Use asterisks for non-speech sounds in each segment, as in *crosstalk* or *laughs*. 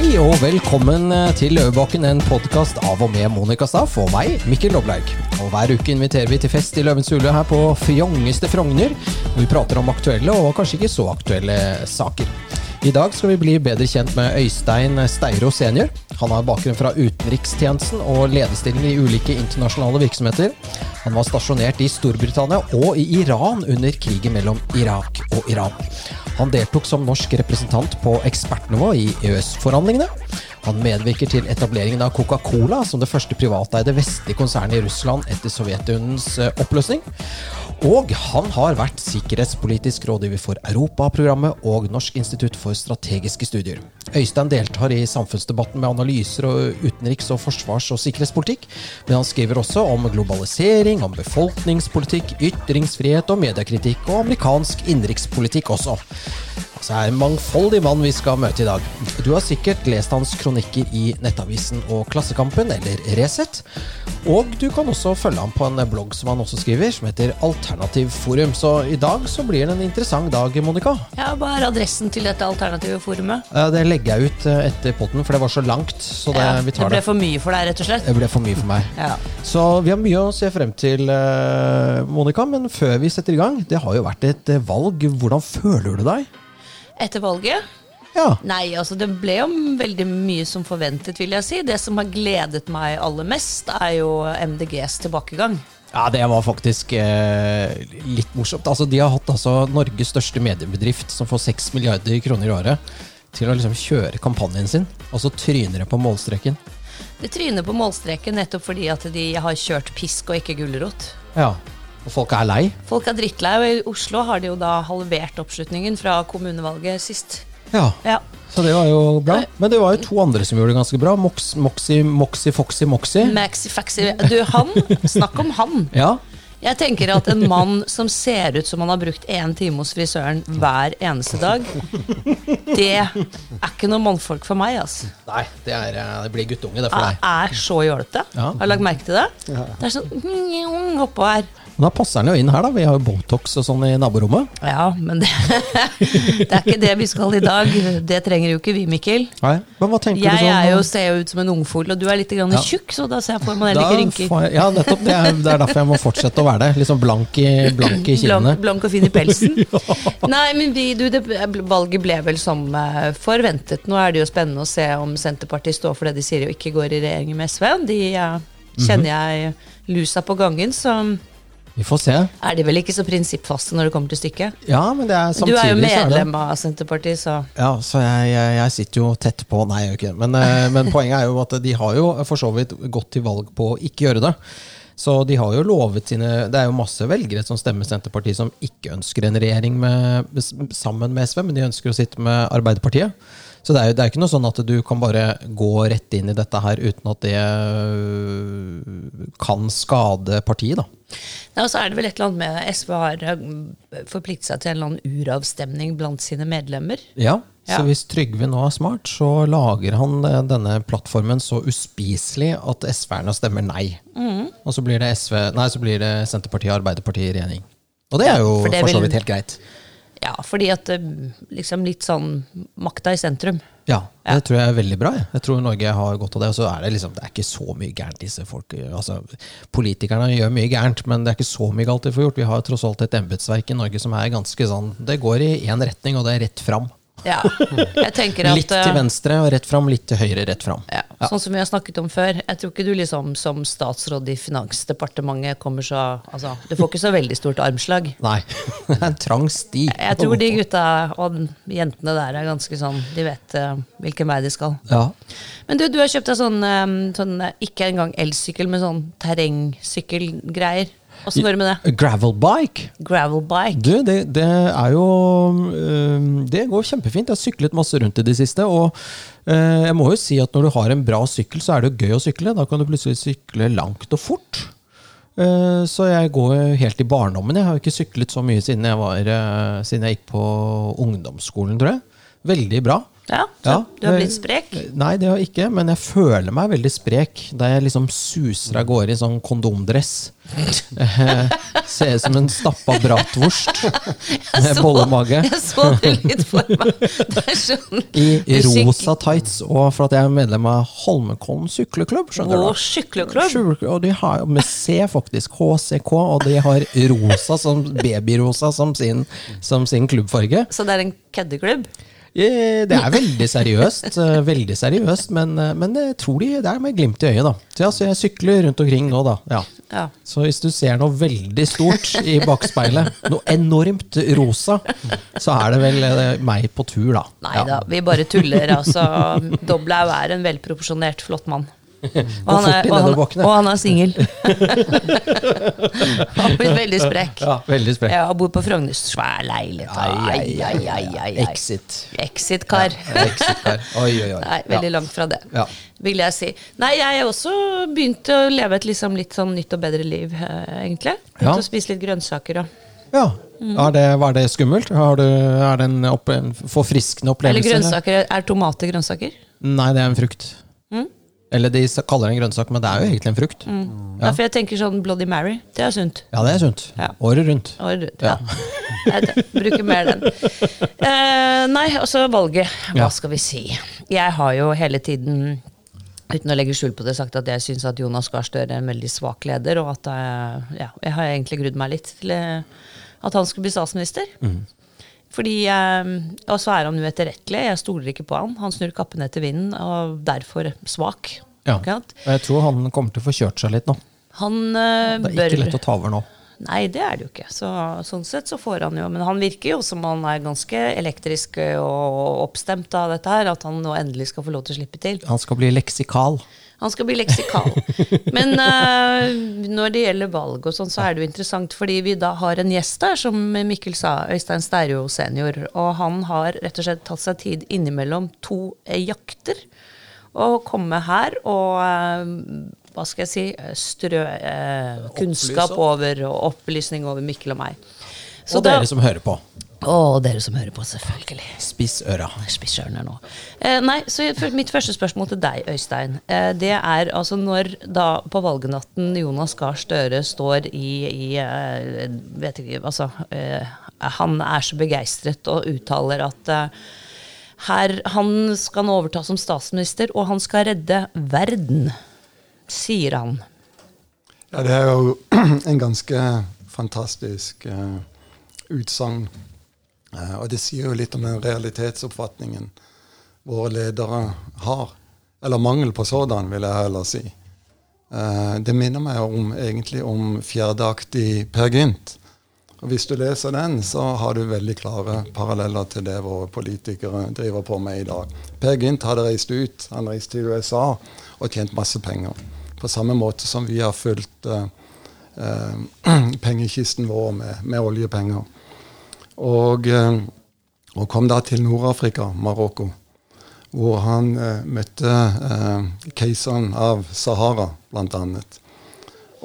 Hei og velkommen eh, til Løvebakken, en podkast av og med Monica Staff og meg, Mikkel Loblaug. Og Hver uke inviterer vi til fest i Løvens hule her på fjongeste Frogner. Vi prater om aktuelle og kanskje ikke så aktuelle saker. I dag skal vi bli bedre kjent med Øystein Steiro senior. Han har bakgrunn fra utenrikstjenesten og lederstilling i ulike internasjonale virksomheter. Han var stasjonert i Storbritannia og i Iran under krigen mellom Irak og Iran. Han deltok som norsk representant på ekspertnivå i EØS-forhandlingene. Han medvirker til etableringen av Coca-Cola som det første privateide vestlige konsernet i Russland etter Sovjetunionens eh, oppløsning. Og han har vært sikkerhetspolitisk rådgiver for Europaprogrammet og Norsk institutt for strategiske studier. Øystein deltar i samfunnsdebatten med analyser og utenriks-, og forsvars- og sikkerhetspolitikk, men han skriver også om globalisering, om befolkningspolitikk, ytringsfrihet og mediekritikk, og amerikansk innenrikspolitikk også. Altså er en mangfoldig mann vi skal møte i dag. Du har sikkert lest hans kronikker i Nettavisen og Klassekampen, eller Resett. Og du kan også følge ham på en blogg som han også skriver, som heter Alternativ Forum. Så i dag så blir det en interessant dag, Monica. Ja, Hva er adressen til dette alternative forumet? Det legger jeg ut eh, etter potten, for det var så langt. Så det, Ja, vi det ble det. for mye for deg, rett og slett? Det ble for mye for meg. Ja. Så vi har mye å se frem til, eh, Monica. Men før vi setter i gang, det har jo vært et eh, valg. Hvordan føler du deg? Etter valget? Ja. Nei, altså det ble jo veldig mye som forventet, vil jeg si. Det som har gledet meg aller mest, er jo MDGs tilbakegang. Ja, det var faktisk eh, litt morsomt. Altså, de har hatt altså, Norges største mediebedrift, som får 6 milliarder kroner i året, til å liksom kjøre kampanjen sin, og så tryner det på målstreken. Det tryner på målstreken nettopp fordi at de har kjørt pisk og ikke gulrot. Ja. Og folk er lei. Folk er drittlei, og i Oslo har de jo da halvert oppslutningen fra kommunevalget sist. Ja. Ja. Så det var jo bra. Men det var jo to andre som gjorde det ganske bra. Mox, Moxie, Moxie, Foxy, Moxie. Maxi Faxi Du, han! Snakk om han! Ja. Jeg tenker at en mann som ser ut som han har brukt én time hos frisøren hver eneste dag, det er ikke noe mannfolk for meg, altså. Nei, det, er, eh, det blir guttunge, det for Jeg deg. er så jålete. Ja. Har du lagt merke til det? Det er sånn oppå her. Men da passer den jo inn her, da. Vi har jo Botox og sånn i naborommet. Ja, men det, *laughs* det er ikke det vi skal i dag. Det trenger jo ikke vi, Mikkel. Nei. Men hva tenker Jeg du sånn er jo, ser jo ut som en ungfugl, og du er litt grann Ja. tjukk, så da ser jeg for meg heller ikke rynker. jeg- Ja, nettopp. Det er, det er derfor jeg må fortsette å være det. Sånn blank i, blank i kinnene. Blank, blank og fin i pelsen. *laughs* Nei, men vi, du, det, valget ble vel som eh, forventet. Nå er det jo spennende å se om Senterpartiet står for det de sier og ikke går i regjering med SV. De ja, kjenner jeg lusa på gangen, så Vi får se. er de vel ikke så prinsippfaste når det kommer til stykket. Ja, men det er samtidig Du er jo medlem av Senterpartiet, så Ja, så jeg, jeg, jeg sitter jo tett på Nei, jeg gjør ikke det. Men, eh, men *laughs* poenget er jo at de har jo for så vidt gått til valg på å ikke gjøre det. Så de har jo lovet sine Det er jo masse velgere som stemmer Senterpartiet som ikke ønsker en regjering med, sammen med SV, men de ønsker å sitte med Arbeiderpartiet. Så det er jo det er ikke noe sånn at du kan bare gå rett inn i dette her uten at det øh, kan skade partiet, da. Ja, og så er det vel et eller annet med SV har eh, forpliktet seg til en eller annen uravstemning blant sine medlemmer. Ja, så hvis Trygve nå er smart, så lager han eh, denne plattformen så uspiselig at SV-erne stemmer nei. Mm. Og så blir det SV, nei, så blir det Senterpartiet og Arbeiderpartiet i regjering. Og det er jo for for så vidt helt greit. Ja, fordi at eh, liksom litt sånn makta i sentrum. Ja, Ja. det tror jeg er veldig bra. Jeg, jeg tror Norge har godt av det. Og så er det liksom, det er ikke så mye gærent, disse folk. Altså, politikerne gjør mye gærent, men det er ikke så mye galt de får gjort. Vi har tross alt et embetsverk i Norge som er ganske sånn Det går i én retning, og det er rett fram. Ja, jeg tenker at Litt eh, til venstre og rett fram, litt til høyre rett fram. Ja, Sånn som vi har snakket om før. Jeg tror ikke du liksom som statsråd i Finansdepartementet kommer så Altså, du får ikke så veldig stort armslag. Nei. *laughs* Det er en trang sti. Jeg tror de gutta og jentene der er ganske sånn De vet uh, hvilken vei de skal. Ja. Men du, du har kjøpt deg sånn, um, sånn eh, ikke engang elsykkel, men sånn terrengsykkelgreier. Åssen går det med det? Gravelbike. Gravelbike. Du, det, det er jo øh, Det går kjempefint. Jeg har syklet masse rundt i det siste. Og øh, jeg må jo si at når du har en bra sykkel, så er det gøy å sykle. Da kan du plutselig sykle langt og fort. Eh, Så jeg går helt i barndommen. Jeg har jo ikke syklet så mye siden jeg, var, eh, siden jeg gikk på ungdomsskolen, tror jeg. Veldig bra. Ja, Ja, du har blitt sprek? Nei, det har jeg ikke, men jeg føler meg veldig sprek da jeg liksom suser av gårde i sånn kondomdress. Eh, Ser ut som en stappa bratwurst med så- bollemage. Jeg så det litt for meg. Sånn I rosa tights, og for at jeg er medlem av Holmenkollen sykleklubb. skjønner Og du sykleklubb. Og de har med C, faktisk. HCK. Og de har rosa som babyrosa som sin, som sin klubbfarge. Så det er en køddeklubb? Eh, Det er veldig seriøst, eh, veldig seriøst, men, eh, men jeg tror de, det er med glimt i øyet. da. Så altså, jeg sykler rundt omkring nå, da. Ja. Ja. Så hvis du ser noe veldig stort i bakspeilet, noe enormt rosa, så er det vel eh, meg på tur, da. Nei Ja. vi bare tuller. altså. Doblaug er en velproporsjonert, flott mann. Og han er, og han, og han er singel. *laughs* han har blitt veldig sprekk. Ja, veldig sprekk. Ja, bor på Frogner. Svær leilighet. Ai, ai, ai. Exit. Exit-kar. Ja, Exit-kar. Oi, oi, oi. Nei, veldig Ja. langt fra det, Ja. vil jeg si. Nei, jeg har også begynt å leve et liksom litt sånn nytt og bedre liv, eh, egentlig. Begynt Ja. å spise litt grønnsaker og Ja. Er det, var det skummelt? Har du, er det en, opp, en forfriskende Eller grønnsaker, grønnsaker. Er tomater grønnsaker? Nei, det er en frukt. Mm. Eller de kaller det en grønnsak, men det er jo egentlig en frukt. Ja. Derfor jeg tenker sånn Bloody Mary. Det er sunt. Ja, det er sunt. Ja. Året rundt. Året rundt, ja. ja. Jeg Bruker mer den. Uh, nei, så valget. Hva Ja. skal vi si? Jeg har jo hele tiden, uten å legge skjul på det, sagt at jeg syns at Jonas Gahr Støre er en veldig svak leder, og at jeg, ja, jeg har egentlig grudd meg litt til eh, at han skulle bli statsminister. Mm. Fordi, eh, Og så er han uetterrettelig. Jeg stoler ikke på han. Han snur kappen etter vinden, og derfor svak. Ja. Og jeg tror han kommer til å få kjørt seg litt nå. Han eh, Det er bør ikke lett å ta over nå. Nei, det er det jo ikke. Så, sånn sett så får han jo Men han virker jo som han er ganske elektrisk og oppstemt av dette her. At han nå endelig skal få lov til å slippe til. Han skal bli leksikal. Han skal bli leksikal. *laughs* Men uh, når det gjelder valg og sånn, så er det jo interessant, fordi vi da har en gjest der, som Mikkel sa, Øystein Sterjo senior. Og han har rett og slett tatt seg tid innimellom to eh, jakter. Å komme her og uh, hva skal jeg si strø eh, kunnskap over og opplysning over Mikkel og meg. Så og da- dere som hører på. Å, dere som hører på, selvfølgelig. Spiss øra. Spiss ørene nå. Eh, nei, så mitt første spørsmål til deg, Øystein, eh, det er altså når da på valgnatten Jonas Gahr Støre står i, i eh, Vet ikke, altså eh, Han er så begeistret og uttaler at eh, her, han skal nå overta som statsminister, og han skal redde verden, sier han. Ja, det er jo *clears throat* en ganske fantastisk uh, utsagn. Eh, og det sier jo litt om den realitetsoppfatningen våre ledere har. Eller mangel på sådan, vil jeg heller si. Eh, det minner meg om, egentlig om fjerdeaktig Per Gynt. Og Hvis du leser den, så har du veldig klare paralleller til det våre politikere driver på med i dag. Per Gynt hadde reist ut, han reiste til USA og tjent masse penger. På samme måte som vi har fulgt eh, eh, *clears throat* pengekisten vår med, med oljepenger. Og, eh, og kom da til Nord-Afrika, Marokko, hvor han eh, møtte eh, keiseren av Sahara, bl.a.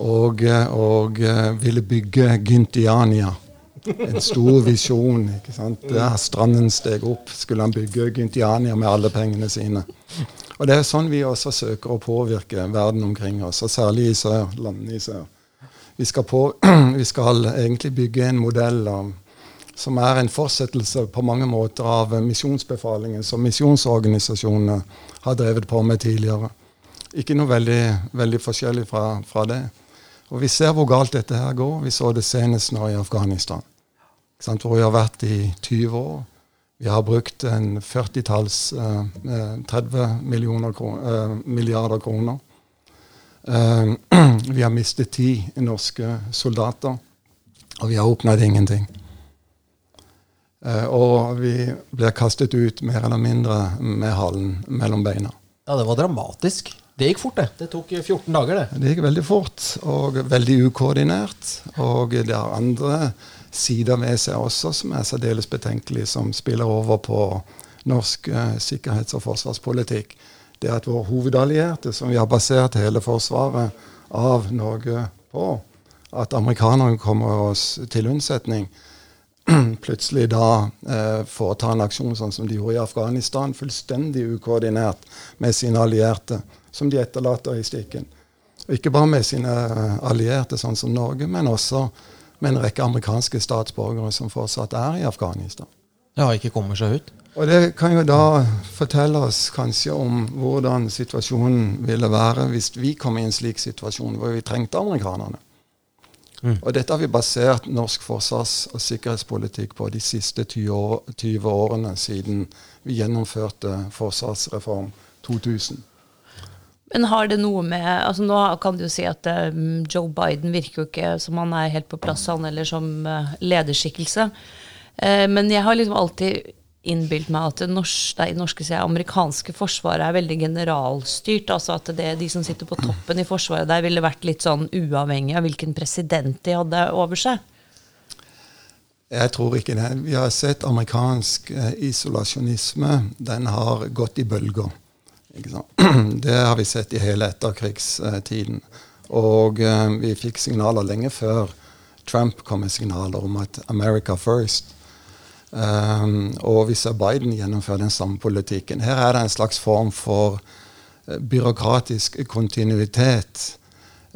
Og, eh, og eh, ville bygge Gyntiania. En stor visjon. ikke sant? Der stranden steg opp, skulle han bygge Gyntiania med alle pengene sine. Og det er sånn vi også søker å påvirke verden omkring oss, og særlig i sør, landene i sør. Vi skal, på, *clears throat* vi skal egentlig bygge en modell av, som er en fortsettelse på mange måter av misjonsbefalingen som misjonsorganisasjonene har drevet på med tidligere. Ikke noe veldig, veldig forskjellig fra, fra det. Og vi ser hvor galt dette her går. Vi så det senest nå i Afghanistan. Hvor vi har vært i 20 år. Vi har brukt en 40-talls eh, eh, 30 kroner, eh, milliarder kroner. Eh, *clears throat* vi har mistet ti norske soldater, og vi har oppnådd ingenting. Eh, og vi blir kastet ut mer eller mindre med halen mellom beina. Ja, det var dramatisk. Det gikk fort, det. Det tok 14 dager, det. Det gikk veldig fort og veldig ukoordinert. Og det har andre sider ved seg også som er særdeles betenkelige, som spiller over på norsk eh, sikkerhets- og forsvarspolitikk. Det at vår hovedallierte, som vi har basert hele forsvaret av Norge på, at amerikanerne kommer oss til unnsetning, *clears throat* plutselig da eh, foreta en aksjon sånn som de gjorde i Afghanistan, fullstendig ukoordinert med sine allierte, som de etterlater i stikken. Og ikke bare med sine eh, allierte, sånn som Norge, men også med en rekke amerikanske statsborgere som fortsatt er i Afghanistan. Ja, ikke kommer seg ut? Og Det kan jo da fortelle oss kanskje om hvordan situasjonen ville være hvis vi kom i en slik situasjon hvor vi trengte amerikanerne. Mm. Og Dette har vi basert norsk forsvars- og sikkerhetspolitikk på de siste 20, år, 20 årene siden vi gjennomførte forsvarsreform 2000. Men har det noe med altså Nå kan du jo si at um, Joe Biden virker jo ikke som han er helt på plass, han eller som uh, lederskikkelse. Uh, men jeg har liksom alltid innbilt meg at det norske, det norske det amerikanske forsvaret er veldig generalstyrt. Altså at det, de som sitter på toppen i forsvaret der, ville vært litt sånn uavhengig av hvilken president de hadde over seg. Jeg tror ikke det. Vi har sett amerikansk eh, isolasjonisme. Den har gått i bølger. *clears throat* Det har vi sett i hele etterkrigstiden. Og eh, vi fikk signaler lenge før Trump kom med signaler om at 'America first'. Um, og vi ser Biden gjennomføre den samme politikken. Her er det en slags form for uh, byråkratisk kontinuitet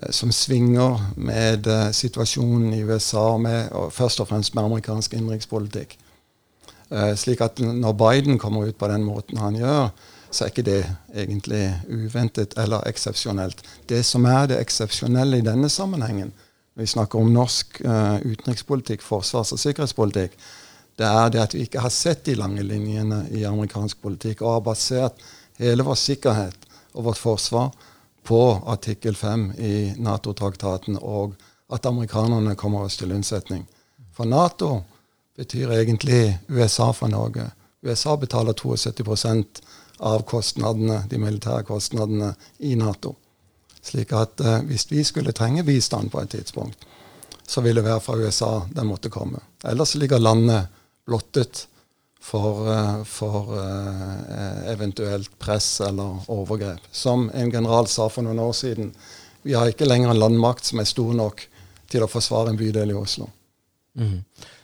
uh, som svinger med uh, situasjonen i USA, med, og først og fremst med amerikansk innenrikspolitikk. slik at når Biden kommer ut på den måten han gjør, så er ikke det egentlig uventet eller eksepsjonelt. Det som er det eksepsjonelle i denne sammenhengen, når vi snakker om norsk utenrikspolitikk, forsvars- og sikkerhetspolitikk, det er det at vi ikke har sett de lange linjene i amerikansk politikk, og har basert hele vår sikkerhet og vårt forsvar på artikkel 5 i Nato-traktaten, og at amerikanerne kommer oss til unnsetning. For Nato betyr egentlig USA for Norge. USA betaler 72% av kostnadene, de militære kostnadene i Nato. Slik at eh, hvis vi skulle trenge bistand på et tidspunkt, så ville det være fra USA den måtte komme. Ellers ligger landet blottet for, eh, for uh, eventuelt press eller overgrep. Som en general sa for noen år siden, vi har ikke lenger en landmakt som er stor nok til å forsvare en bydel i Oslo. Mm.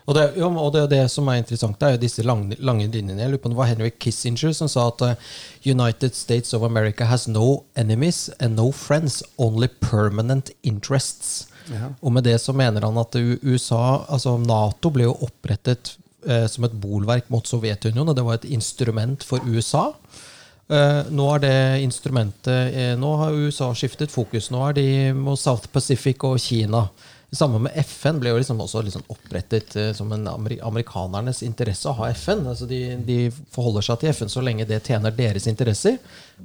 Og, det, jo, og det, det, som er interessant, det er jo disse lange, lange linjene. Jeg lurer på Det var Henry Kissinger som sa at uh, United States of America has no enemies and no friends, only permanent interests. Ja. Og med det så mener han at USA, altså Nato ble jo opprettet eh, som et bolverk mot Sovjetunionen. Det var et instrument for USA. Eh, nå er det instrumentet eh, Nå har USA skiftet fokus. Nå er de mot South Pacific og Kina. Det samme med FN ble jo liksom også liksom opprettet som en amerikanernes interesse å ha FN. Altså de, de, forholder seg til FN så lenge det tjener deres interesser.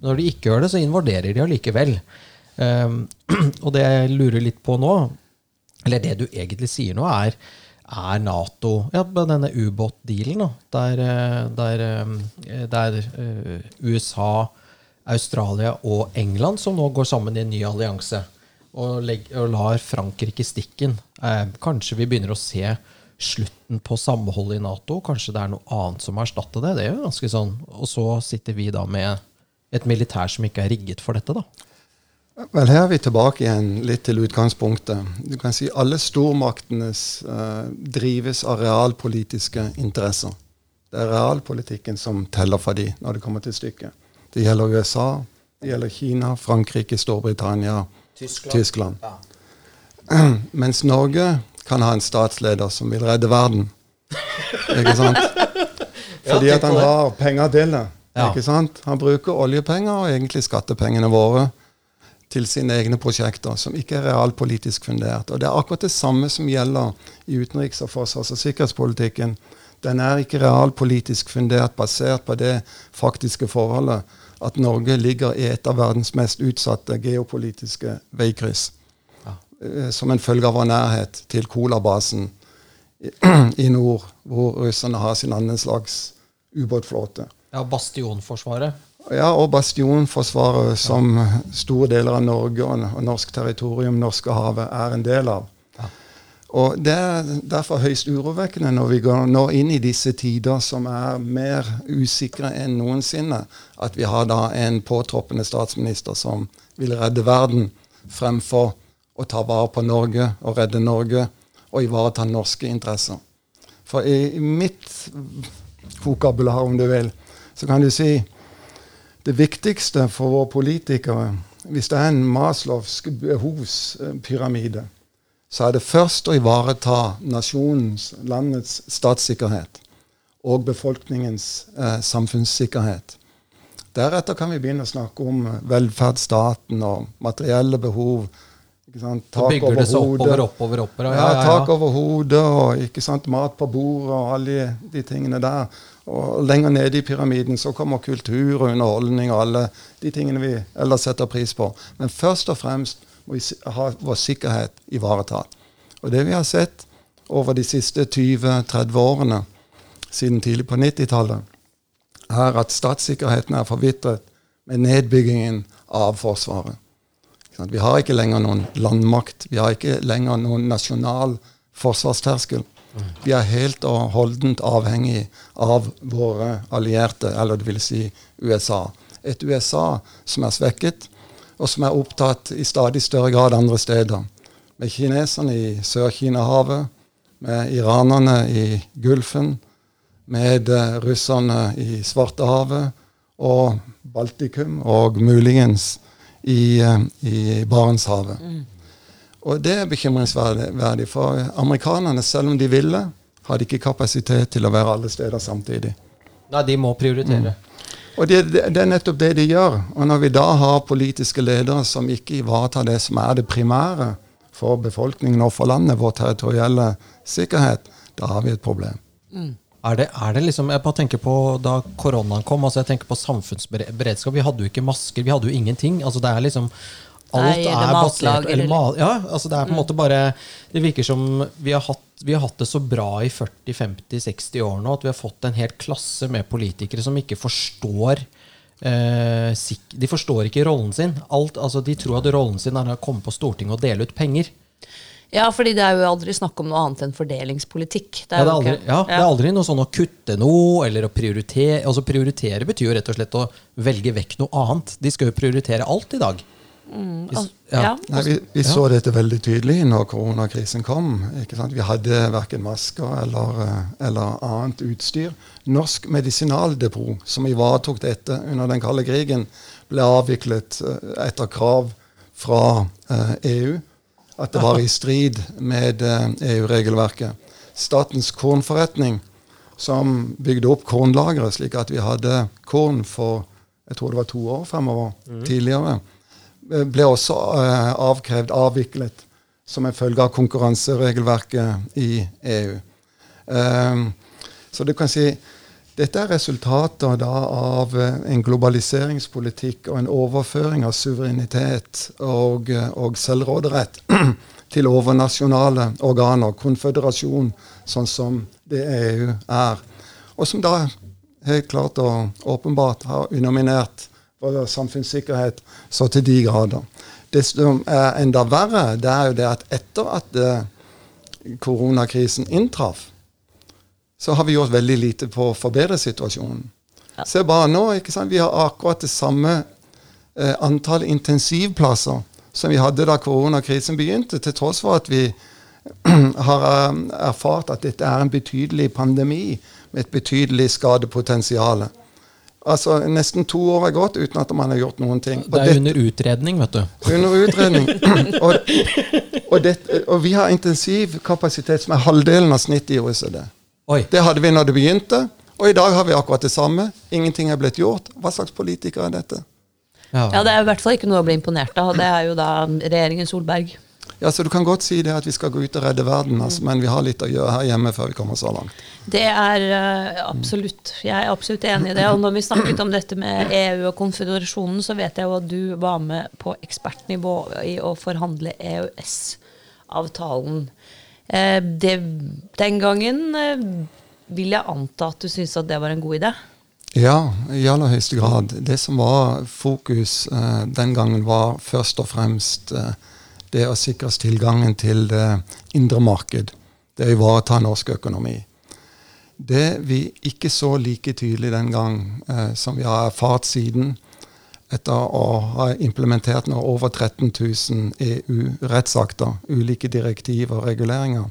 Når de ikke gjør det, så invaderer de allikevel. Um, *clears throat* og det jeg lurer litt på nå, eller det du egentlig sier nå, er er Nato Ja, denne ubåtdealen, der, eh, der, eh, der uh, USA, Australia og England, som nå går sammen i en ny allianse, og, og lar Frankrike i stikken. Eh, kanskje vi begynner å se slutten på samholdet i Nato. Kanskje det er noe annet som erstatter det. Det er jo ganske sånn. Og så sitter vi da med et militær som ikke er rigget for dette, da. Vel, Her er vi tilbake igjen litt til utgangspunktet. Du kan si Alle stormaktenes uh, drives av realpolitiske interesser. Det er realpolitikken som teller for dem når det kommer til stykket. Det gjelder USA, det gjelder Kina, Frankrike, Storbritannia, Tyskland. Tyskland. Ja. *clears throat* Mens Norge kan ha en statsleder som vil redde verden. Ikke sant? *laughs* Fordi at han har penger til det. Ikke sant? Han bruker oljepenger og egentlig skattepengene våre til sine egne prosjekter, som ikke er realpolitisk fundert. Og Det er akkurat det samme som gjelder i utenriks-, og forsvars- og sikkerhetspolitikken. Den er ikke realpolitisk fundert, basert på det faktiske forholdet at Norge ligger i et av verdens mest utsatte geopolitiske veikryss. Ja. Eh, som en følge av vår nærhet til Kola-basen *clears throat* i nord, hvor russerne har sin annen slags ubåtflåte. Ja, Bastionforsvaret. Ja, og bastionforsvaret, som store deler av Norge og norsk territorium, Norskehavet, er en del av. Og Det er derfor høyst urovekkende når vi går nå inn i disse tider som er mer usikre enn noensinne, at vi har da en påtroppende statsminister som vil redde verden fremfor å ta vare på Norge og redde Norge og ivareta norske interesser. For i, i mitt vokabular, om du vil, så kan du si det viktigste for våre politikere, hvis det er en Maslowsk behovspyramide, så er det først å ivareta nasjonens, landets statssikkerhet og befolkningens eh, samfunnssikkerhet. Deretter kan vi begynne å snakke om velferdsstaten og materielle behov. Tak bygger det seg oppover, oppover, oppover. Ja, ja, ja, tak over hodet og mat på bordet og alle de tingene der. Og lenger nede i pyramiden så kommer kultur og underholdning og alle de tingene vi ellers setter pris på. Men først og fremst må vi ha vår sikkerhet ivaretatt. Og det vi har sett over de siste 20-30 årene, siden tidlig på 90-tallet, er at statssikkerheten er forvitret med nedbyggingen av Forsvaret. Vi har ikke lenger noen landmakt. Vi har ikke lenger noen nasjonal forsvarsterskel. Vi er helt og holdent avhengig av våre allierte, eller det vil si USA. Et USA som er svekket, og som er opptatt i stadig større grad andre steder. Med kineserne i Sør-Kina-havet, med iranerne i Gulfen, med uh, russerne i Svartehavet og Baltikum, og muligens i, uh, i Barentshavet. Mm. Og det er bekymringsverdig, for amerikanerne, selv om de ville, hadde ikke kapasitet til å være alle steder samtidig. Nei, de må prioritere. Mm. Og det, det, det, er nettopp det de gjør. Og når vi da har politiske ledere som ikke ivaretar det som er det primære for befolkningen og for landet, vår territorielle sikkerhet, da har vi et problem. Mm. Er det, er det, liksom, Jeg bare tenker på da koronaen kom. altså jeg tenker på samfunnsberedskap. Vi hadde jo ikke masker, vi hadde jo ingenting. altså det er liksom Alt Nei, er basert eller mal, Ja, altså det er på en mm. måte bare Det virker som vi har, hatt, vi har hatt det så bra i 40-50-60 år nå at vi har fått en hel klasse med politikere som ikke forstår eh, De forstår ikke rollen sin. Alt, altså de tror at rollen sin er å komme på Stortinget og dele ut penger. Ja, fordi det er jo aldri snakk om noe annet enn fordelingspolitikk. Det er, ja, det er, aldri, ja, det er aldri, noe sånn å kutte noe eller å prioritere. Altså Prioritere betyr jo rett og slett å velge vekk noe annet. De skal jo prioritere alt i dag. Mm, ja. Nei, vi, vi så dette veldig tydelig når koronakrisen kom. Vi hadde verken masker eller, eh, eller, annet utstyr. Norsk medisinaldepot, som ivaretok dette under den kalde krigen, ble avviklet eh, etter krav fra eh, EU. At det var i strid med eh, EU-regelverket. Statens kornforretning, som bygde opp kornlageret slik at vi hadde korn for jeg tror det var to år fremover mm. tidligere ble også uh, avkrevd avviklet som en følge av konkurranseregelverket i EU. Ehm, så du kan si dette er resultater da, av en globaliseringspolitikk og en overføring av suverenitet og, og selvråderett *clears throat* til overnasjonale organer, konføderasjon, sånn som det EU er. Og som da helt klart og åpenbart har underminert både samfunnssikkerhet så til de grader. Det som er enda verre, det er jo det at etter at uh, koronakrisen inntraff, så har vi gjort veldig lite på å forbedre situasjonen. Ja. Se bare nå, ikke sant? Vi har akkurat det samme uh, antall intensivplasser som vi hadde da koronakrisen begynte, til tross for at vi *clears throat* har uh, erfart at dette er en betydelig pandemi med et betydelig skadepotensial. Altså, Nesten to år er gått uten at man har gjort noen ting. Og det er det, under utredning, vet du. Under utredning. *laughs* og, og, det, og, vi har intensivkapasitet som er halvdelen av snittet i OECD. Oi. Det hadde vi når det begynte, og i dag har vi akkurat det samme. Ingenting er blitt gjort. Hva slags politikere er dette? Ja. ja, Det er i hvert fall ikke noe å bli imponert av. Det er jo da regjeringen Solberg. Ja, så Du kan godt si det at vi skal gå ut og redde verden, altså, men vi har litt å gjøre her hjemme før vi kommer så langt. Det er uh, absolutt. Jeg er absolutt enig i det. Og når vi snakket om dette med EU og konfederasjonen, så vet jeg jo at du var med på ekspertnivå i å forhandle EØS-avtalen. Uh, den gangen uh, vil jeg anta at du syntes at det var en god idé? Ja, i aller høyeste grad. Det som var fokus den gangen, var først og fremst uh, det å sikres tilgangen til det indre marked. Det å ivareta norsk økonomi. Det vi ikke så like tydelig den gang, eh, som vi har erfart siden, etter å ha implementert nå over 13 000 EU-rettsakter, ulike direktiv og reguleringer,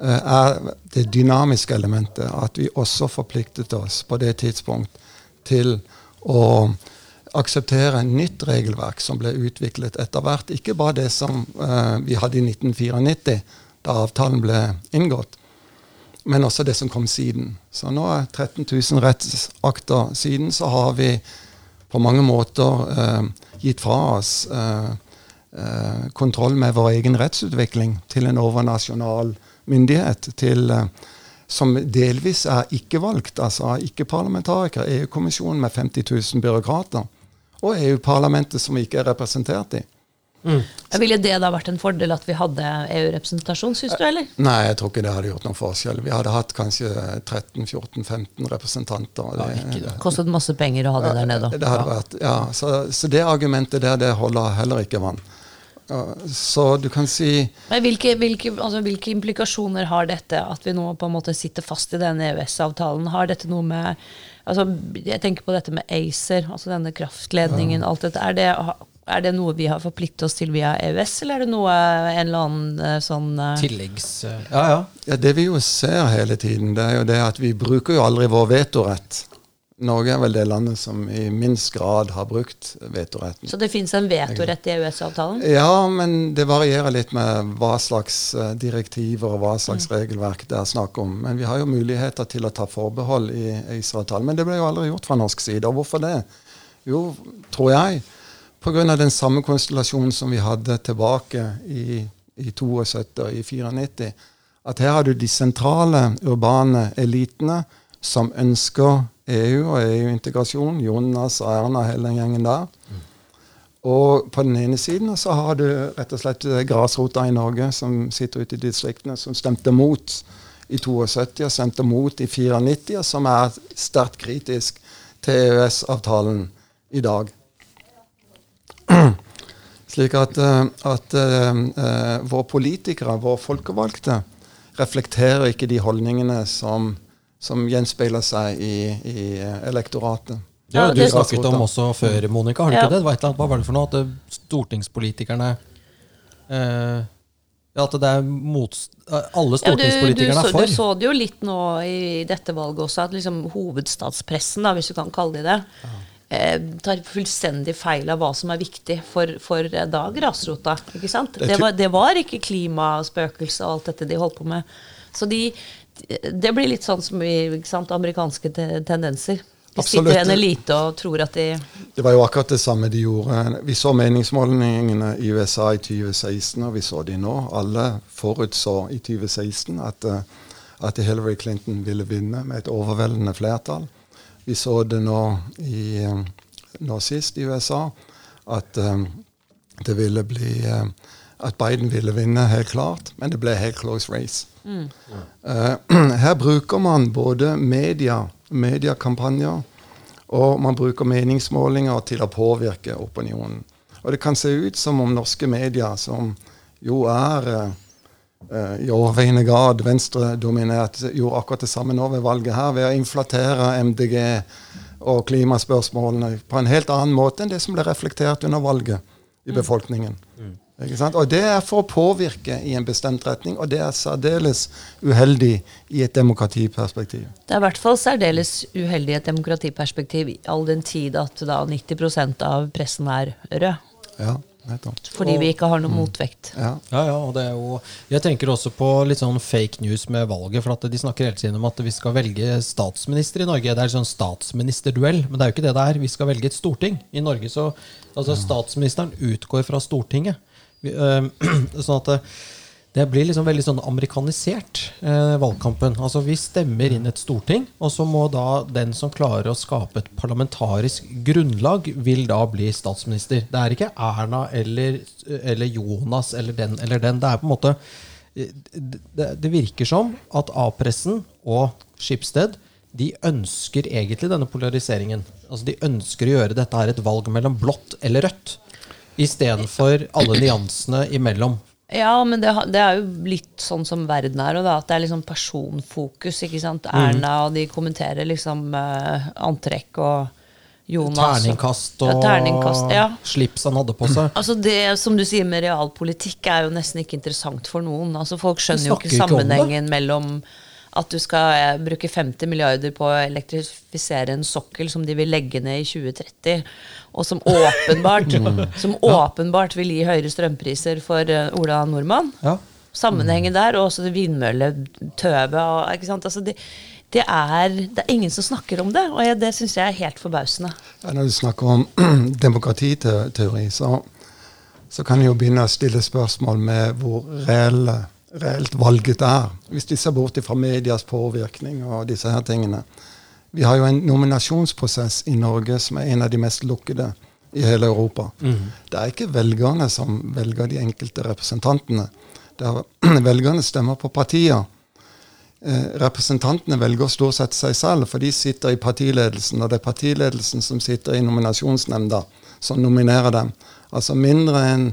eh, er det dynamiske elementet. At vi også forpliktet oss på det tidspunkt til å akseptere nytt regelverk som ble utviklet etter hvert. Ikke bare det som uh, vi hadde i 1994, da avtalen ble inngått, men også det som kom siden. Så nå er 13 000 rettsakter siden, så har vi på mange måter uh, gitt fra oss uh, kontroll med vår egen rettsutvikling til en overnasjonal myndighet. til som delvis er ikke-valgt, altså ikke-parlamentarikere. EU-kommisjonen med 50 000 byråkrater og EU-parlamentet som vi ikke er representert i. Mm. Ville det da vært en fordel at vi hadde EU-representasjon, syns du, eller? Nei, jeg tror ikke det hadde gjort noen forskjell. Vi hadde hatt kanskje 13-14-15 representanter. Det, det kostet masse penger å ha det der nede. Det hadde vært, ja, så, så, det argumentet der, det holder heller ikke vann. Så du kan si Men hvilke, hvilke, altså, hvilke implikasjoner har dette, at vi nå på en måte sitter fast i denne EØS-avtalen? Har dette noe med altså, Jeg tenker på dette med ACER, altså denne kraftledningen. alt dette, er det, er det noe vi har forpliktet oss til via EØS, eller er det noe en eller annen eh, sånn uh... Tilleggs... ja, ja. ja, Det vi jo ser hele tiden, det er jo det at vi bruker jo aldri vår vetorett. Norge er vel det landet som i minst grad har brukt vetoretten. Så det fins en vetorett i EØS-avtalen? Ja, men det varierer litt med hva slags eh, direktiver og hva slags mm. regelverk det er snakk om. Men vi har jo muligheter til å ta forbehold i ACER-avtalen. Men det ble jo aldri gjort fra norsk side. Og hvorfor det? Jo, tror jeg, pga. den samme konstellasjonen som vi hadde tilbake i, i 72 og i 94. At her har du de sentrale urbane elitene som ønsker EU og EU-integrasjon. Jonas og Erna, hele den gjengen der. Og på den ene siden så har du rett og slett grasrota i Norge som sitter ute i distriktene, som stemte mot i 72 og stemte mot i 94, og som er sterkt kritisk til EØS-avtalen i dag. *clears throat* Slik at, eh, at uh, våre politikere, våre folkevalgte, reflekterer ikke de holdningene som som gjenspeiler seg i, i elektoratet. Ja, Du snakket om også før, Monica. Har du ja. ikke det? det var hva var det for noe? At eh, stortingspolitikerne eh, At det er mot, alle stortingspolitikerne ja, er for? Du så det jo litt nå i dette valget også, at liksom hovedstadspressen, da, hvis du kan kalle det det, ja. eh, tar fullstendig feil av hva som er viktig for, for eh, da grasrota. ikke sant? Det var, det var ikke klimaspøkelse og alt dette de holdt på med. Så de, det blir litt sånn som i sant, amerikanske tendenser. De sitter i en elite og tror at de Det var jo akkurat det samme de gjorde. Vi så meningsmålingene i USA i 2016, og vi så de nå. Alle forutså i 2016 at, eh, at Hillary Clinton ville vinne med et overveldende flertall. Vi så det nå, i, eh, nå sist i USA, at um, det ville bli um, at Biden ville vinne, helt klart, men det ble helt close race. Mm. Uh, *clears throat* her bruker man både media, mediekampanjer, og man bruker meningsmålinger til å påvirke opinionen. Og det kan se ut som om norske medier, som jo er uh, i overveiende grad venstredominert, gjorde akkurat det samme nå ved valget her, ved å inflatere MDG og klimaspørsmålene på en helt annen måte enn det som ble reflektert under valget i mm. befolkningen. Mm. Og det er for å påvirke i en bestemt retning, og det er særdeles uheldig i et demokratiperspektiv. Det er i hvert fall særdeles uheldig i et demokratiperspektiv, all den tid at da 90% av pressen er rød. Ja, Fordi vi ikke har noen mm. motvekt. Ja. ja, ja og det er jo, jeg tenker også på litt sånn fake news med valget. For at de snakker hele tiden om at vi skal velge statsminister i Norge. Det er sånn statsministerduell, men det er jo ikke det det er. Vi skal velge et storting. I Norge så altså Statsministeren utgår fra Stortinget. Eh, *clears throat* sånn at eh, det blir liksom veldig sånn amerikanisert, eh, valgkampen. Altså Vi stemmer inn et storting, og så må da den som klarer å skape et parlamentarisk grunnlag, vil da bli statsminister. Det er ikke Erna eller, eller Jonas eller den eller den. Det er på en måte Det, det virker som at A-pressen og Skipsted de ønsker egentlig denne polariseringen. Altså De ønsker å gjøre dette her et valg mellom blått eller rødt istedenfor alle nyansene imellom. Ja, men det, det, er jo litt sånn som verden er, og da, at det er liksom personfokus. ikke sant? Mm. Erna og de kommenterer liksom uh, antrekk og Jonas. Terningkast Ja, og terningkast, ja. slips han hadde på seg. *clears throat* Altså Det som du sier med realpolitikk, er jo nesten ikke interessant for noen. Altså Folk skjønner jo ikke sammenhengen mellom at du skal eh, bruke 50 milliarder på å elektrifisere en sokkel som de vil legge ned i 2030, og som *laughs* åpenbart, som åpenbart vil gi høyere strømpriser for eh, Ola Nordmann. Ja. Sammenhengen der, og også vindmølletøvet. og- ikke sant? Altså det, det, er, det er ingen som snakker om det, og jeg, det syns jeg er helt forbausende. Ja, når du snakker om *clears throat* demokratiteori, så, så kan jeg jo begynne å stille spørsmål med hvor reelle, reelt valget er. Hvis de ser bort fra medias påvirkning og disse her tingene. Vi har jo en nominasjonsprosess i Norge som er en av de mest lukkede i hele Europa. Det er ikke velgerne som velger de enkelte representantene. Det er *clears throat* velgerne stemmer på partier. Eh, representantene velger stort sett seg selv, for de sitter i partiledelsen, og det er partiledelsen som sitter i nominasjonsnemnda, som nominerer dem. Altså mindre enn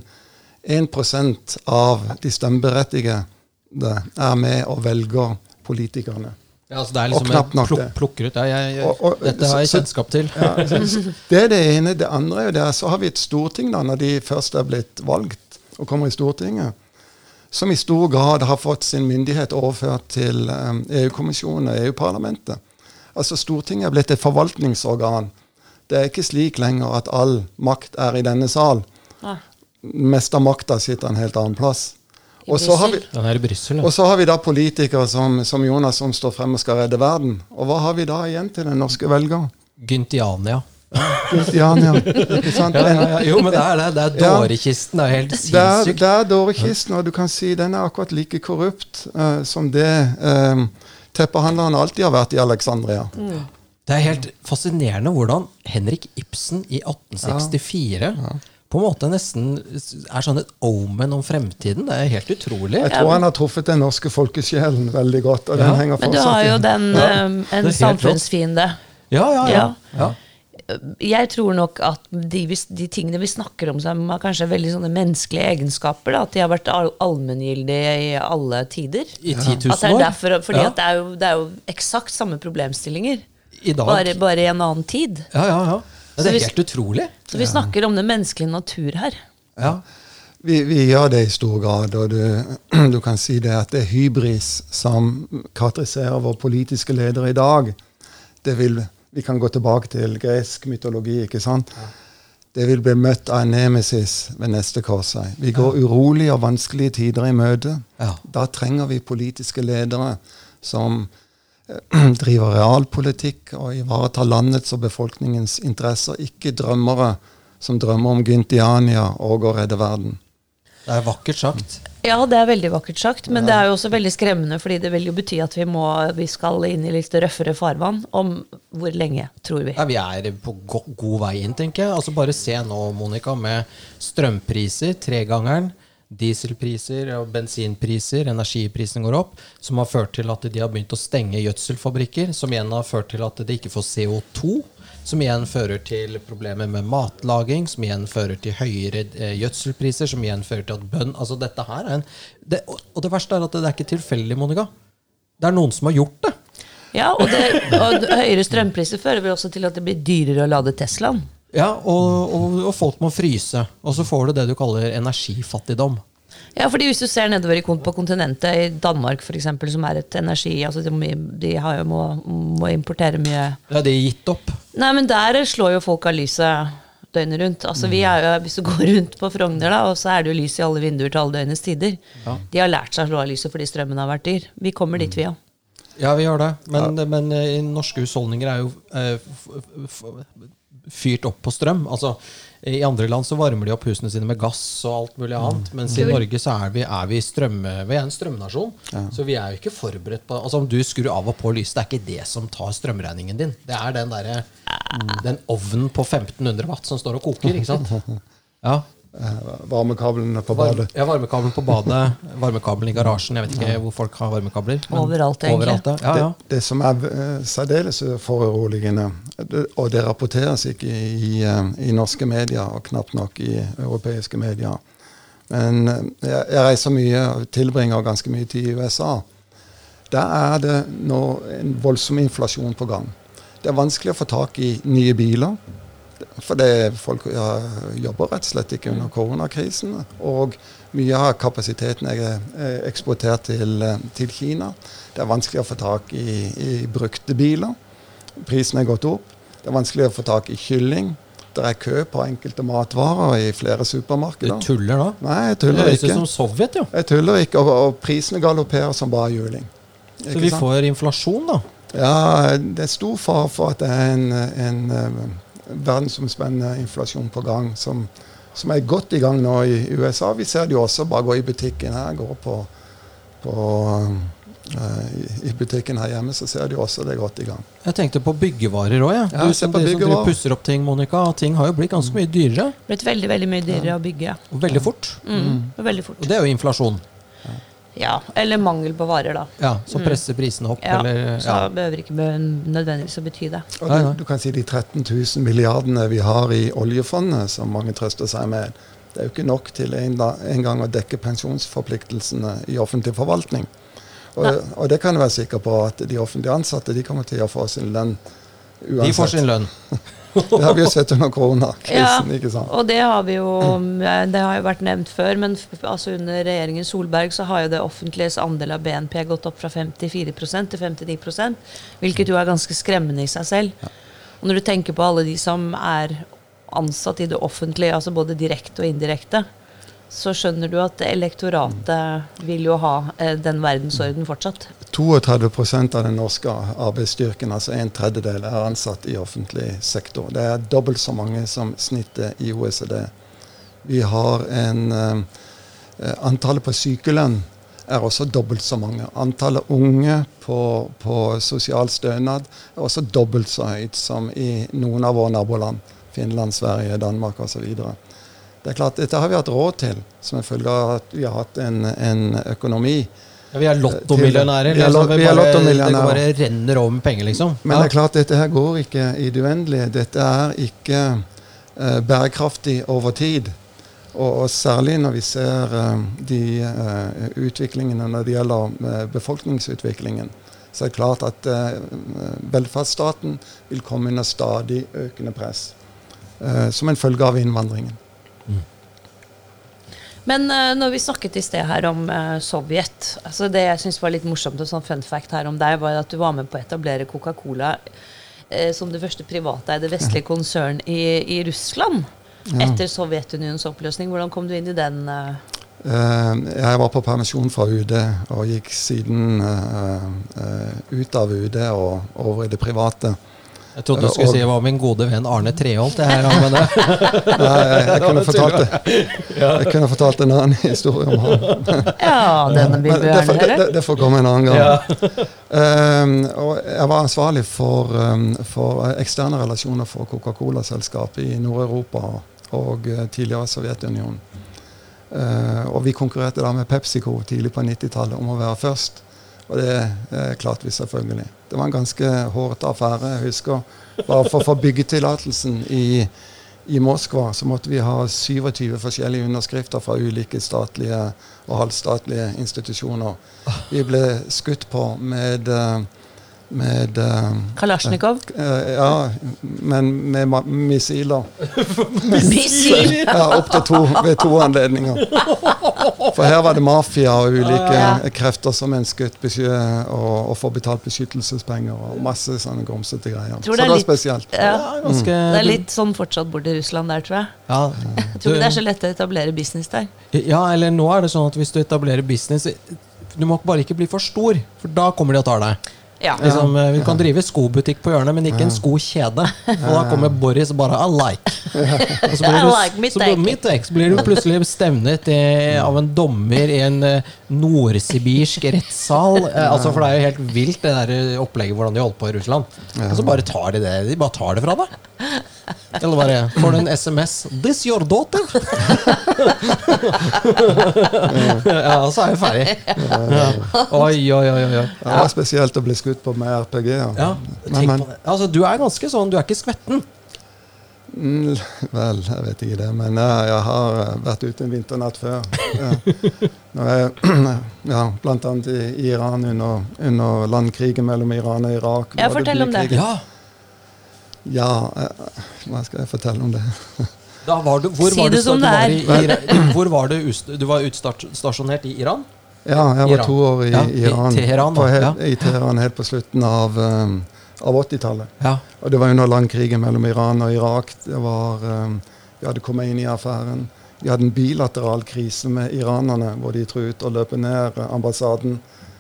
1% av de stemmeberettigede er med og velger politikerne. Ja, altså det er Og liksom knapt nok pluk, plukker ut. Ja, jeg, jeg, Og- og- dette har jeg kjennskap til. Ja, *laughs* det er det ene. Det andre er jo det, så har vi et storting, da, når de først er blitt valgt og kommer i Stortinget, som i stor grad har fått sin myndighet overført til um, EU-kommisjonen og EU-parlamentet. Altså Stortinget er blitt et forvaltningsorgan. Det er ikke slik lenger at all makt er i denne sal. Mest av makta sitter en helt annen plass. Og så har vi, Bryssel, Den i Brussel. og så har vi da politikere som, som Jonas som står frem og skal redde verden. Og hva har vi da igjen til den norske velger? Gyntiania. Gyntiania, Ikke sant? Ja, ja, ja. Jo, men det er det. Det er Ja. dårekisten. Det er helt Det er, sinnssykt. det er dårekisten, og du kan si den er akkurat like korrupt uh, som det uh, teppehandleren alltid har vært i Alexandria. Det er helt fascinerende hvordan Henrik Ibsen i 1864 på en måte nesten er sånn et omen om fremtiden. Det er helt utrolig. Jeg tror han har truffet den norske folkesjelen veldig godt. og den Ja. henger Men du har jo den, Ja. er en samfunnsfiende. Ja, ja, ja. Ja. ja. Jeg tror nok at de, de tingene vi snakker om, som er kanskje veldig sånne menneskelige egenskaper, da, at de har vært all, allmenngyldige i alle tider. I 10 000 At det er derfor, fordi ja. at det er jo, det er jo eksakt samme problemstillinger, I dag. bare, bare i en annen tid. Ja, ja, ja. Det er helt utrolig. Så vi snakker om den menneskelige natur her. Ja. Vi, vi gjør det i stor grad, og du, *clears throat* du kan si det at det er hybris som karakteriserer våre politiske ledere i dag. Det vil, vi kan gå tilbake til gresk mytologi. ikke sant? Det vil bli møtt av en nemesis ved neste korsvei. Vi går urolige og vanskelige tider i møte. Ja. Da trenger vi politiske ledere som *clears throat* driver realpolitikk og ivaretar landets og befolkningens interesser, ikke drømmere som drømmer om Gyntiania og å redde verden. Det er vakkert sagt. Ja, det er veldig vakkert sagt, men det er jo også veldig skremmende, fordi det vil jo bety at vi, må, vi skal inn i litt røffere farvann. Om hvor lenge, tror vi. Ja, vi er på go god vei inn, tenker jeg. Altså Bare se nå, Monica, med strømpriser, tregangeren, dieselpriser og bensinpriser, energiprisen går opp, som har ført til at de har begynt å stenge gjødselfabrikker, som igjen har ført til at de ikke får CO2. Som igjen fører til problemer med matlaging, som igjen fører til høyere eh, gjødselpriser, som igjen fører til at bønn Altså dette her er en det, og, det verste er at det er ikke tilfeldig, Monica. Det er noen som har gjort det. Ja, og, det, og høyere strømpriser fører vel også til at det blir dyrere å lade Teslaen. Ja, og, og, og folk må fryse. Og så får du det du kaller energifattigdom. Ja, fordi hvis du ser nedover i på kontinentet, i Danmark f.eks., som er et energi altså De, må- de har jo, må, må importere mye Ja, det er gitt opp. Nei, men der slår jo folk av lyset døgnet rundt. Altså, vi er jo, hvis du går rundt på Frogner, da, og så er det jo lys i alle vinduer til alle døgnets tider. De har lært seg å slå av lyset fordi strømmen har vært dyr. Vi kommer dit, vi òg. Ja, vi gjør det. Men, men eh, norske husholdninger er jo eh, f- f- fyrt opp på strøm. Altså, I andre land så varmer de opp husene sine med gass og alt mulig annet. Mens i Norge så er vi, er vi, strøm, vi er en strømnasjon. Så vi er jo ikke forberedt på Altså Om du skrur av og på lyset, det er ikke det som tar strømregningen din. Det er den, der, den ovnen på 1500 watt som står og koker. ikke sant? *laughs* Ja. Eh, varmekablene på badet. ja, varmekabelen på badet, varmekabelen i garasjen. Jeg vet ikke hvor folk har varmekabler. men Overalt, egentlig. Overalt, ja. ja, Det, det som er eh, særdeles foruroligende, og det rapporteres ikke i, eh, i norske medier, og knapt nok i europeiske medier Men jeg, jeg reiser mye og tilbringer ganske mye tid i USA. Der er det nå en voldsom inflasjon på gang. Det er vanskelig å få tak i nye biler. For det, folk ja, jobber rett og slett ikke under koronakrisen. Og mye av kapasiteten er, er eksportert til, eh, til, Kina. Det er vanskelig å få tak i, i brukte biler. Prisen er gått opp. Det er vanskelig å få tak i kylling. Det er kø på enkelte matvarer i flere supermarkeder. Du tuller da? Nei, jeg tuller ikke. Det høres ut som Sovjet, jo. Jeg tuller ikke, og, og prisene galopperer som bare juling. Så vi sant? får inflasjon, da? Ja, det er stor fare for at det er en, en, en verdensomspennende inflasjon på gang, som, som, er godt i gang nå i USA. Vi ser det jo også bare gå i butikken her, gå på, på i butikken her hjemme, så ser de også det godt i gang. Jeg tenkte på byggevarer òg. Ja. Du som, som pusser opp ting, Monica. Ting har jo blitt ganske mye dyrere. Blitt veldig veldig mye dyrere ja. å bygge. Og veldig fort. Mm. mm. veldig fort. Og det er jo inflasjon. Ja, eller mangel på varer, da. Ja, Så mm. presser prisene opp? Ja, eller, ja. så behøver ikke nødvendigvis å bety det. Og du, du, kan si de 13 000 milliardene vi har i oljefondet, som mange trøster seg med, det er jo ikke nok til en, da, en gang å dekke pensjonsforpliktelsene i offentlig forvaltning. Og, og, det kan du være sikker på at de offentlig ansatte de kommer til å få sin lønn uansett. De får sin lønn. *laughs* det har vi jo sett under koronakrisen. Ja, ikke sant? Og det har vi jo Det har jo vært nevnt før, men altså under regjeringen Solberg så har jo det offentliges andel av BNP gått opp fra 54% til 59% hvilket jo er ganske skremmende i seg selv. Og når du tenker på alle de som er ansatt i det offentlige, altså både direkte og indirekte, så skjønner du at elektoratet vil jo ha eh, den verdensorden fortsatt. 32% av den norske arbeidsstyrken, altså en tredjedel, er ansatt i offentlig sektor. Det er dobbelt så mange som snittet i OECD. Vi har en eh, Antallet på sykelønn er også dobbelt så mange. Antallet unge på, på sosial stønad er også dobbelt så høyt som i noen av våre naboland. Finland, Sverige, Danmark osv. Det er klart, Dette har vi hatt råd til som en følge av at vi har hatt en, en økonomi. Ja, vi er lottomillionærer. Vi, liksom. vi, vi Det bare renner over med penger, liksom. Men ja. det er klart, dette her går ikke i det uendelige. Dette er ikke uh, bærekraftig over tid. Og, og, særlig når vi ser uh, de uh, utviklingene når det gjelder befolkningsutviklingen, så er det klart at velferdsstaten vil komme under stadig økende press. som en følge av innvandringen. Men uh, når vi snakket i sted her om uh, Sovjet altså Det jeg syns var litt morsomt, og sånn fun fact her om deg, var at du var med på å etablere Coca-Cola uh, som det første privateide vestlige konsern i, i Russland. Ja. Etter Sovjetunionens oppløsning. Hvordan kom du inn i den? jeg var på permisjon fra UD og gikk siden ut av UD og over i det private. Jeg trodde du skulle og, si hva var min gode venn Arne Treholt. Det her, men det. Nei, jeg, *laughs* jeg, kunne fortalt, *laughs* jeg kunne fortalt en annen historie om han. *laughs* Ja, denne vil vi gjerne høre. Det, det, får komme en annen gang. Ja. Um, og jeg var ansvarlig for, um, for eksterne relasjoner for Coca-Cola-selskapet i Nord-Europa og uh, tidligere Sovjetunionen. Uh, og vi konkurrerte da med PepsiCo tidlig på 90-tallet om å være først. Og det uh, klarte vi selvfølgelig. Det var en ganske hårete affære. Jeg husker bare for å få byggetillatelsen i, i Moskva så måtte vi ha 27 forskjellige underskrifter fra ulike statlige og halvstatlige institusjoner. Vi ble skutt på med uh, med uh, Kalasjnikov? Uh, ja, men med missiler. *laughs* missiler? ja, Opptil to ved to anledninger. For her var det mafia og ulike ja. krefter som ønsket å få betalt beskyttelsespenger og masse sånne grumsete greier. Så det var spesielt. Ja, mm. Det er litt sånn fortsatt borti Russland der, tror jeg. Ja. Jeg tror ikke det er så lett å etablere business der. Ja, eller nå er det sånn at hvis du etablerer business Du må bare ikke bli for stor, for da kommer de og tar deg. Ja. Liksom, eh, vi kan drive skobutikk på hjørnet, men ikke en skokjede. Og da kommer Boris og bare I like. Og så blir *laughs* du, like så, blir, så blir du plutselig stevnet i, av en dommer i en uh, nordsibirsk rettssal. Uh, altså, for det er jo helt vilt, det der opplegget hvordan de holder på i Russland. Og så bare tar de det De bare tar det fra deg. Eller bare får du en SMS 'This your daughter?' ja, så er vi ferdig. Ja. Oi, oi, oi. oi. Det er spesielt å bli skutt på med RPG. Ja. Ja, men, men. Altså, du er ganske sånn, du er ikke skvetten. Mm, vel, jeg vet ikke det, men jeg, jeg har vært ute en vinternatt før. Ja. Jeg, *clears throat* ja, blant annet i Iran under, under landkrigen mellom Iran og Irak. Ja, fortell om det. Ja. Ja, eh, hva skal jeg fortelle om det? Da var du, hvor Si var det du, som det var er. i, i, hvor var du, du var utstasjonert i Iran? Ja, jeg var Iran. to år i Ja, i Iran. Teheran, på helt, ja. I Teheran helt på slutten av, um, av 80-tallet. Ja. Og det var under landkrigen mellom Iran og Irak. Det var, um, vi hadde kommet inn i affæren. Vi hadde en bilateral krise med iranerne, hvor de truet å løpe ned ambassaden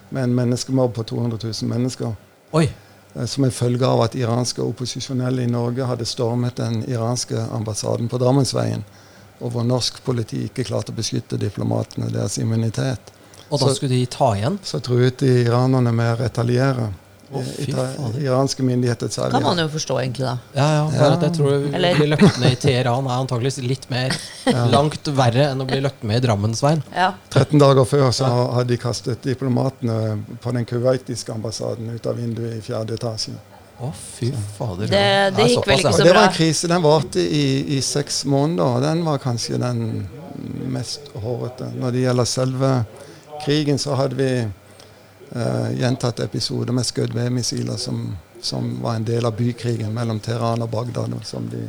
med en menneskemobb på 200 000 mennesker. Oi. Eh, Som en følge av at iranske opposisjonelle i Norge hadde stormet den iranske ambassaden på Drammensveien. Og hvor norsk politi ikke klarte å beskytte diplomatene deres immunitet. Og da Så- skulle de ta igjen? Så truet de iranerne med å retaliere. Å, fader. Iranske myndigheter særlig. Kan man jo forstå, egentlig, da. Ja, ja. Bare at jeg tror å Eller- bli løpt med i Teheran er antakeligvis litt mer langt verre enn å bli løpt med i Drammensveien. Ja. 13 dager før så hadde de kastet diplomatene på den kuwaitiske ambassaden ut av vinduet i fjerde etasje. Å, fy fader. Det- det gikk vel ikke ja. så Og det var en krise. Den varte i, i seks måneder. og Den var kanskje den mest hårete. Når det gjelder selve krigen, så hadde vi eh, gjentatt episoder med skudd ved missiler som, som var en del av bykrigen mellom Teheran og Bagdad. Som de,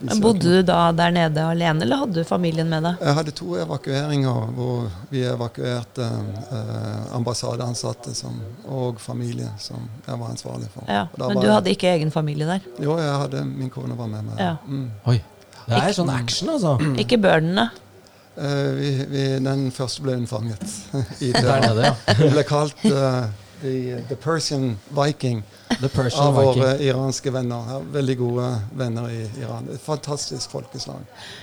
de Bodde du da der nede alene, eller hadde du familien med deg? Jeg hadde to evakueringer hvor vi evakuerte uh, ambassadeansatte som, og familie som jeg var ansvarlig for. Ja, Og da Men var du jeg- hadde ikke egen familie der? Jo, jeg hadde, min kone var med meg. Ja. Mm. Oi. Det er sånn action, altså. Ikke børnene? Eh, vi, vi, den første ble unnfanget *laughs* i Der nede, ja. Det ble kalt eh, the, the Persian Viking *laughs* The Persian av våre Viking. iranske venner. Veldig gode venner i Iran. Et fantastisk folkeslag.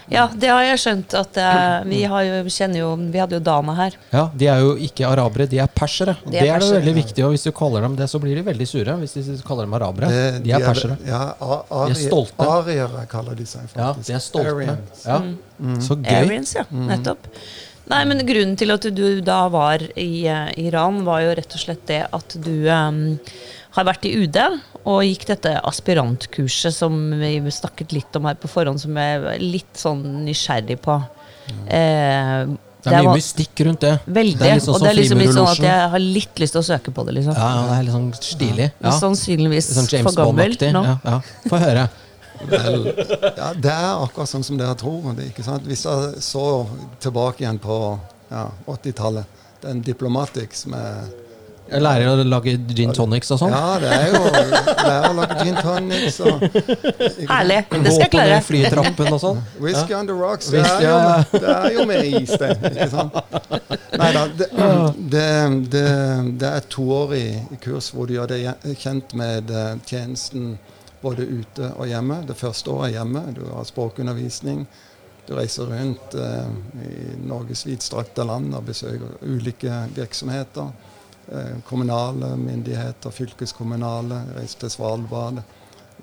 Ja, det har jeg skjønt. at eh, Vi har jo, jo Vi hadde jo Dana her. Ja, De er jo ikke arabere, de er persere. De Det er er, persere. veldig viktig. og Hvis du kaller dem det, så blir de veldig sure. Hvis du kaller dem arabere. Det- De er persere. Ja, ar De er stolte. Ariere kaller de seg faktisk. Ja, de er stolte. Arians. Ja. Så gøy. Arians, ja. Nettopp. Nei, men Grunnen til at du da var i uh, Iran, var jo rett og slett det at du um, har vært i UD og gikk dette aspirantkurset som vi snakket litt om her på forhånd, som jeg er litt sånn nysgjerrig på. Eh, Det er mye mystikk rundt det. Veldig. Det sånn og det er liksom litt sånn at jeg har litt lyst til å søke på det, liksom. Ja, ja, det er litt sånn stilig. Ja. Sannsynligvis sånn James for gammel nå. Ja, ja. Få høre. Vel, ja, det er akkurat sånn som dere tror. Ikke sant? Hvis jeg så tilbake igjen på ja, 80-tallet, den Diplomatics med Jeg lærer å lage gin tonics og sånn. Ja, det er jo det er å lage gin tonics og? Herlig. Det skal jeg klare. Gå på flytrappen og sånn. *laughs* Whisky on the rocks. Det er, jo, ja, ja. det er jo med is, det. Ikke sant? Nei da. Det, det, det, det er et toårig kurs hvor du gjør deg kjent med eh, tjenesten både ute og hjemme. Det første året er hjemme. Du har språkundervisning. Du reiser rundt eh, i Norges vidstrakte land og besøker ulike virksomheter. Eh, kommunale myndigheter, fylkeskommunale. Reiser til Svalbard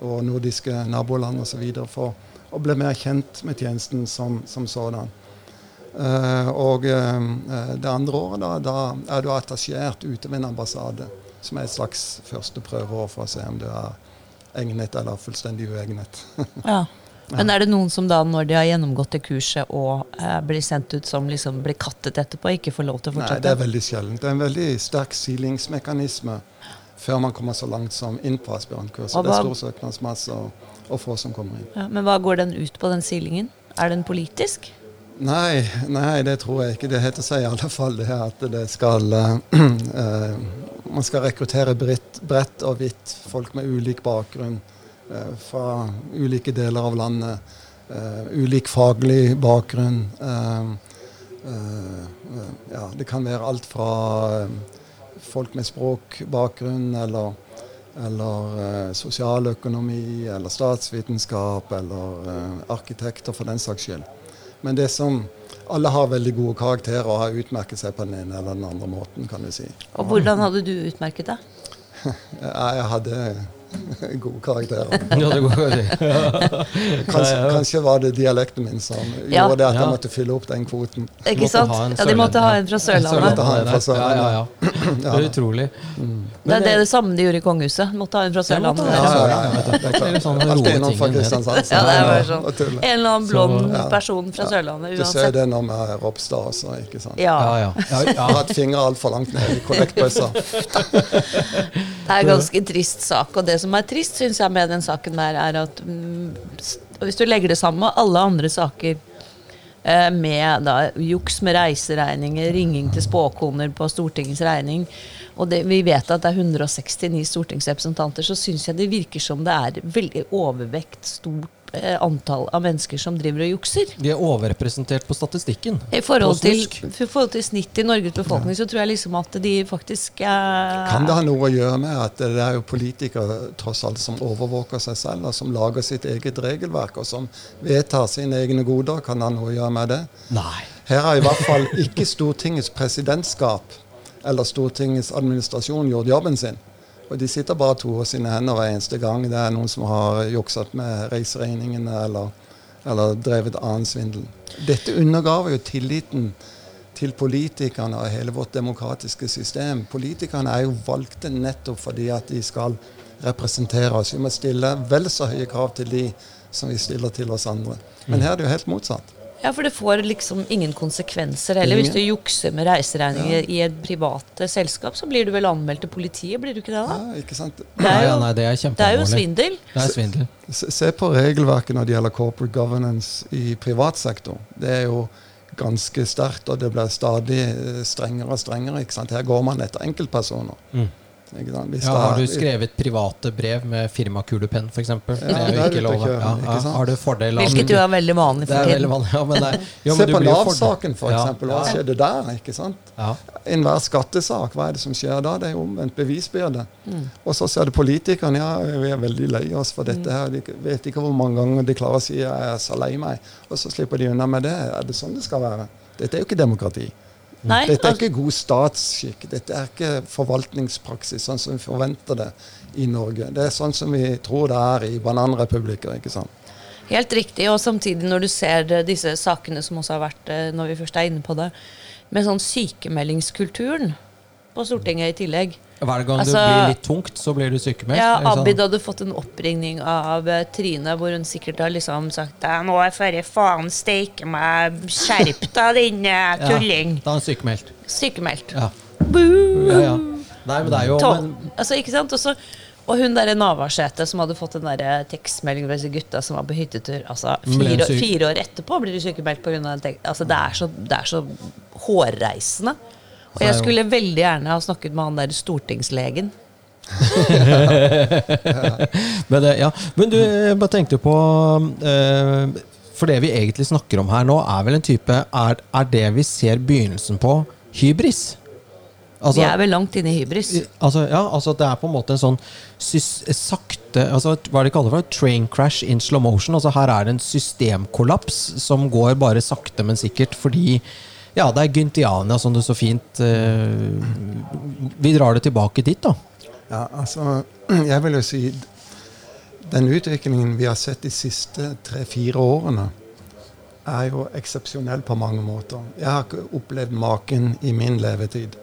og nordiske naboland osv. for å bli mer kjent med tjenesten som, som sådan. Eh, og eh, det andre året, da, da er du attasjert ute ved en ambassade, som er et slags første prøveår for å se om du er egnet eller fullstendig uegnet. *laughs* Ja. Men er det noen som da, når de har gjennomgått det kurset og eh, blir sendt ut som liksom blir kattet etterpå, ikke får lov til å fortsette? Nei, det er veldig sjeldent. Det er en veldig sterk silingsmekanisme før man kommer så langt som inn på aspirantkurset. Det er stor søknadsmasse og, og få som kommer inn. ja, men hva går den ut på, den silingen? Er den politisk? Nei, nei, det tror jeg ikke. Det heter seg i alle fall det at det skal uh, eh, *clears throat* Man skal rekruttere bredt, og hvitt, folk med ulik bakgrunn eh, fra ulike deler av landet. eh, ulik faglig bakgrunn. eh, ja, det kan være alt fra folk med språkbakgrunn eller eller sosialøkonomi, eller statsvitenskap, eller arkitekter for den saks skyld. Men det som alle har veldig gode karakterer og har utmerket seg på den ene eller den andre måten, kan du si. Og hvordan hadde du utmerket deg? *laughs* Jeg, hadde *laughs* gode karakterer. *laughs* Ja, det går *laughs* Kanskje, kanskje var det dialekten min som Ja. gjorde det at Ja. jeg måtte fylle opp den kvoten. Ikke sant? Ja, de måtte ha en fra Sørlandet. Ja, ja, ja. *clears throat* Det er utrolig. Det er det, det samme de gjorde i kongehuset. Måtte ha en fra Sørlandet. sånn Alltid noen fra. Kristiansand. Ja, det er sånn. En eller annen blond person fra Sørlandet Du ser det når vi er Ropstad også, ikke sant? Ja. Ja, har hatt fingre altfor langt ned i kollektbøssa. Det er en ganske trist sak. Og det som er trist, syns jeg, med den saken der, er at mm, hvis du legger det sammen med alle andre saker eh, med da, juks med reiseregninger, ringing til spåkoner på Stortingets regning, og det, vi vet at det er 169 stortingsrepresentanter, så syns jeg det virker som det er veldig overvekt stort antall av mennesker som driver og jukser. De er overrepresentert på statistikken. I forhold, til, forhold til snittet i Norges befolkning, så tror jeg liksom at de faktisk eh, Kan det ha noe å gjøre med at det er jo politikere tross alt som overvåker seg selv, og som lager sitt eget regelverk, og som vedtar sine egne goder? Kan det ha noe å gjøre med det? Nei. Her har i hvert fall ikke Stortingets presidentskap eller Stortingets administrasjon gjort jobben sin. Og de sitter bare og av sine hender hver eneste gang det er noen som har jukset med reiseregningene eller, eller drevet annen svindel. Dette undergraver jo tilliten til politikerne og hele vårt demokratiske system. Politikerne er jo valgte nettopp fordi at de skal representere oss. Vi må stille vel så høye krav til de som vi stiller til oss andre. Men her er det jo helt motsatt. Ja, for det får liksom ingen konsekvenser heller. Hvis du jukser med reiseregninger i et privat eh, selskap, så blir du vel anmeldt til politiet, blir du ikke det da? Ja, ikke sant? Det er jo, nei, det er det er jo svindel. Det er svindel. Se se på regelverket når det gjelder corporate governance i privat sektor. Det er jo ganske sterkt, og det blir stadig eh, strengere og strengere. ikke sant? Her går man etter enkeltpersoner. Mm. Ikke sant? Hvis Ja, det har du skrevet private brev med firmakulepenn, f.eks.? Ja, det er jo ikke lov. Ja, ja. Har du fordel av Hvilket jo er veldig vanlig for tiden. Ja, men det er, jo, men Se på Nav-saken, f.eks. Ja, Hva ja. skjedde der? ikke sant? Ja. Enhver skattesak, hva er det som skjer da? Det er omvendt bevisbyrde. Mm. Og så ser du politikerne. Ja, vi er veldig lei oss for dette Mm. her. De vet ikke hvor mange ganger de klarer å si 'jeg er så lei meg', og så slipper de unna med det. Er det sånn det skal være? Dette er jo ikke demokrati. Nei, Dette er altså, ikke god statsskikk. Dette er ikke forvaltningspraksis sånn som vi forventer det i Norge. Det er sånn som vi tror det er i bananrepublikker. ikke sant? helt riktig. Og samtidig, når du ser eh, disse sakene som også har vært, eh, når vi først er inne på det, med sånn sykemeldingskulturen på Stortinget i tillegg. Hver gang Altså- det blir litt tungt, så blir du sykemeldt. Ja, sånn? Abid hadde fått en oppringning av eh, Trine, hvor hun sikkert har liksom sagt 'Nå er førre faen steike meg, skjerp deg, din tulling. Ja. Da er han sykemeldt. Sykemeldt. Ja. Ja, ja. Nei, men det er jo men, altså, ikke sant? Og så- og hun derre Navarsete som hadde fått en tekstmelding fra disse gutta som var på hyttetur. Altså, fire, fire år etterpå blir du sykemeldt pga. Altså, det, er så, det er så hårreisende. Og jeg skulle veldig gjerne ha snakket med han der stortingslegen. *laughs* men, det, ja. men du, jeg bare tenkte på eh, For det vi egentlig snakker om her nå, er vel en type Er, er det vi ser begynnelsen på, hybris? Altså, Vi er vel langt inne i hybris. Altså, ja, altså det er på en måte en sånn sakte altså, Hva er det de kaller for? Train crash in slow motion. Altså Her er det en systemkollaps som går bare sakte, men sikkert fordi Ja, det er Gyntiania, som det så fint eh, Vi drar det tilbake dit, da. Ja, altså, *clears throat* jeg vil jo si den utviklingen vi har sett de siste tre-fire årene, er jo eksepsjonell på mange måter. Jeg har ikke opplevd maken i min levetid.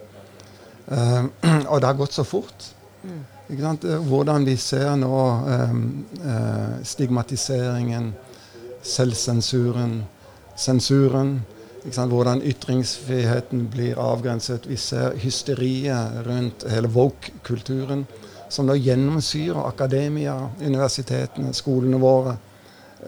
Uh, *clears throat* og det har gått så fort. Ikke sant? Eh, Hvordan vi ser nå um, uh, stigmatiseringen, selvsensuren, sensuren. Hvordan ytringsfriheten blir avgrenset. Vi ser hysteriet rundt hele woke-kulturen, som nå gjennomsyrer akademia, universitetene, skolene våre,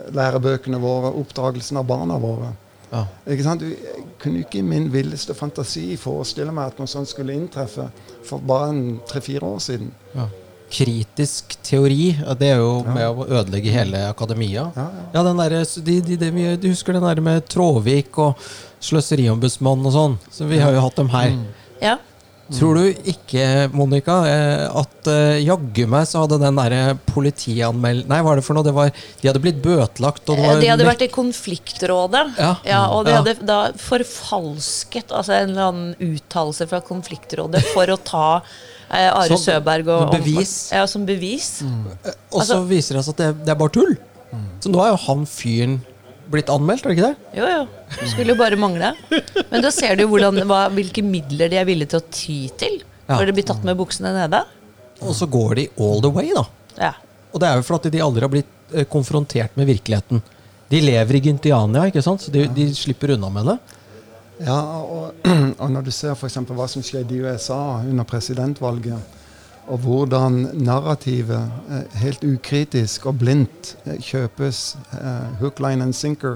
lærebøkene våre, oppdragelsen av barna våre. Ja. Ikke sant? Jeg kunne ikke i min villeste fantasi forestille meg at noe sånt skulle inntreffe for bare en tre-fire år siden. Ja. Kritisk teori, og det er jo Ja. med å ødelegge hele akademia. Ja, ja. Ja, den der, de, de, de, vi- Du husker den der med Tråvik og Sløseriombudsmannen og sånn? Så Vi har jo hatt dem her. Ja. Tror du ikke, Monica, eh, at uh, jaggu meg så hadde den derre politianmeld... Nei, hva er det for noe? Det var, de hadde blitt bøtelagt, og det var Eh, De hadde vært i konfliktrådet, Ja. og de Ja. hadde da forfalsket altså en eller annen uttalelse fra konfliktrådet for å ta eh, Are Som Søberg og bevis. Ja, som bevis. Og så altså- viser det seg at det, det er bare tull. Så nå er jo han fyren blitt anmeldt, er det ikke det? Jo, jo. Det skulle jo bare mangle. Men da ser du hvordan, hva, hvilke midler de er villige til å ty til Ja. når de blir tatt med buksene nede. Og så går de all the way, da. Ja. Og det er jo fordi de aldri har blitt eh, konfrontert med virkeligheten. De lever i Gyntiania, ikke sant? så de, de slipper unna med det. Ja, og, *clears throat* og når du ser f.eks. hva som skjedde i USA under presidentvalget, Og hvordan narrativet eh, helt ukritisk og blindt eh, kjøpes uh, hook, line and sinker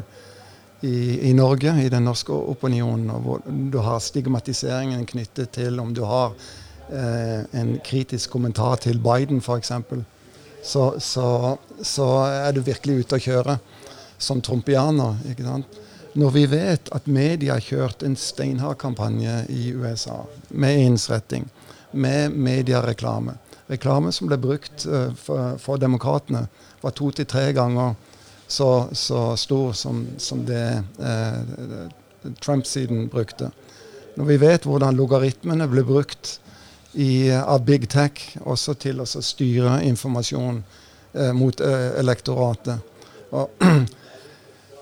i, i, Norge, i den norske opinionen. Og hvor du har stigmatiseringen knyttet til om du har uh, en kritisk kommentar til Biden, f.eks. Så, så, så er du virkelig ute å kjøre som trumpianer. ikke sant? Når vi vet at media har kjørt en steinhard kampanje i USA med ensretting, med mediereklame Reklame som ble brukt uh, for, for demokratene, var to til tre ganger så, så stor som, som det uh, Trump-siden brukte. Når vi vet hvordan logaritmene ble brukt i, av big tech også til å styre informasjon uh, mot elektoratet. Og *clears throat*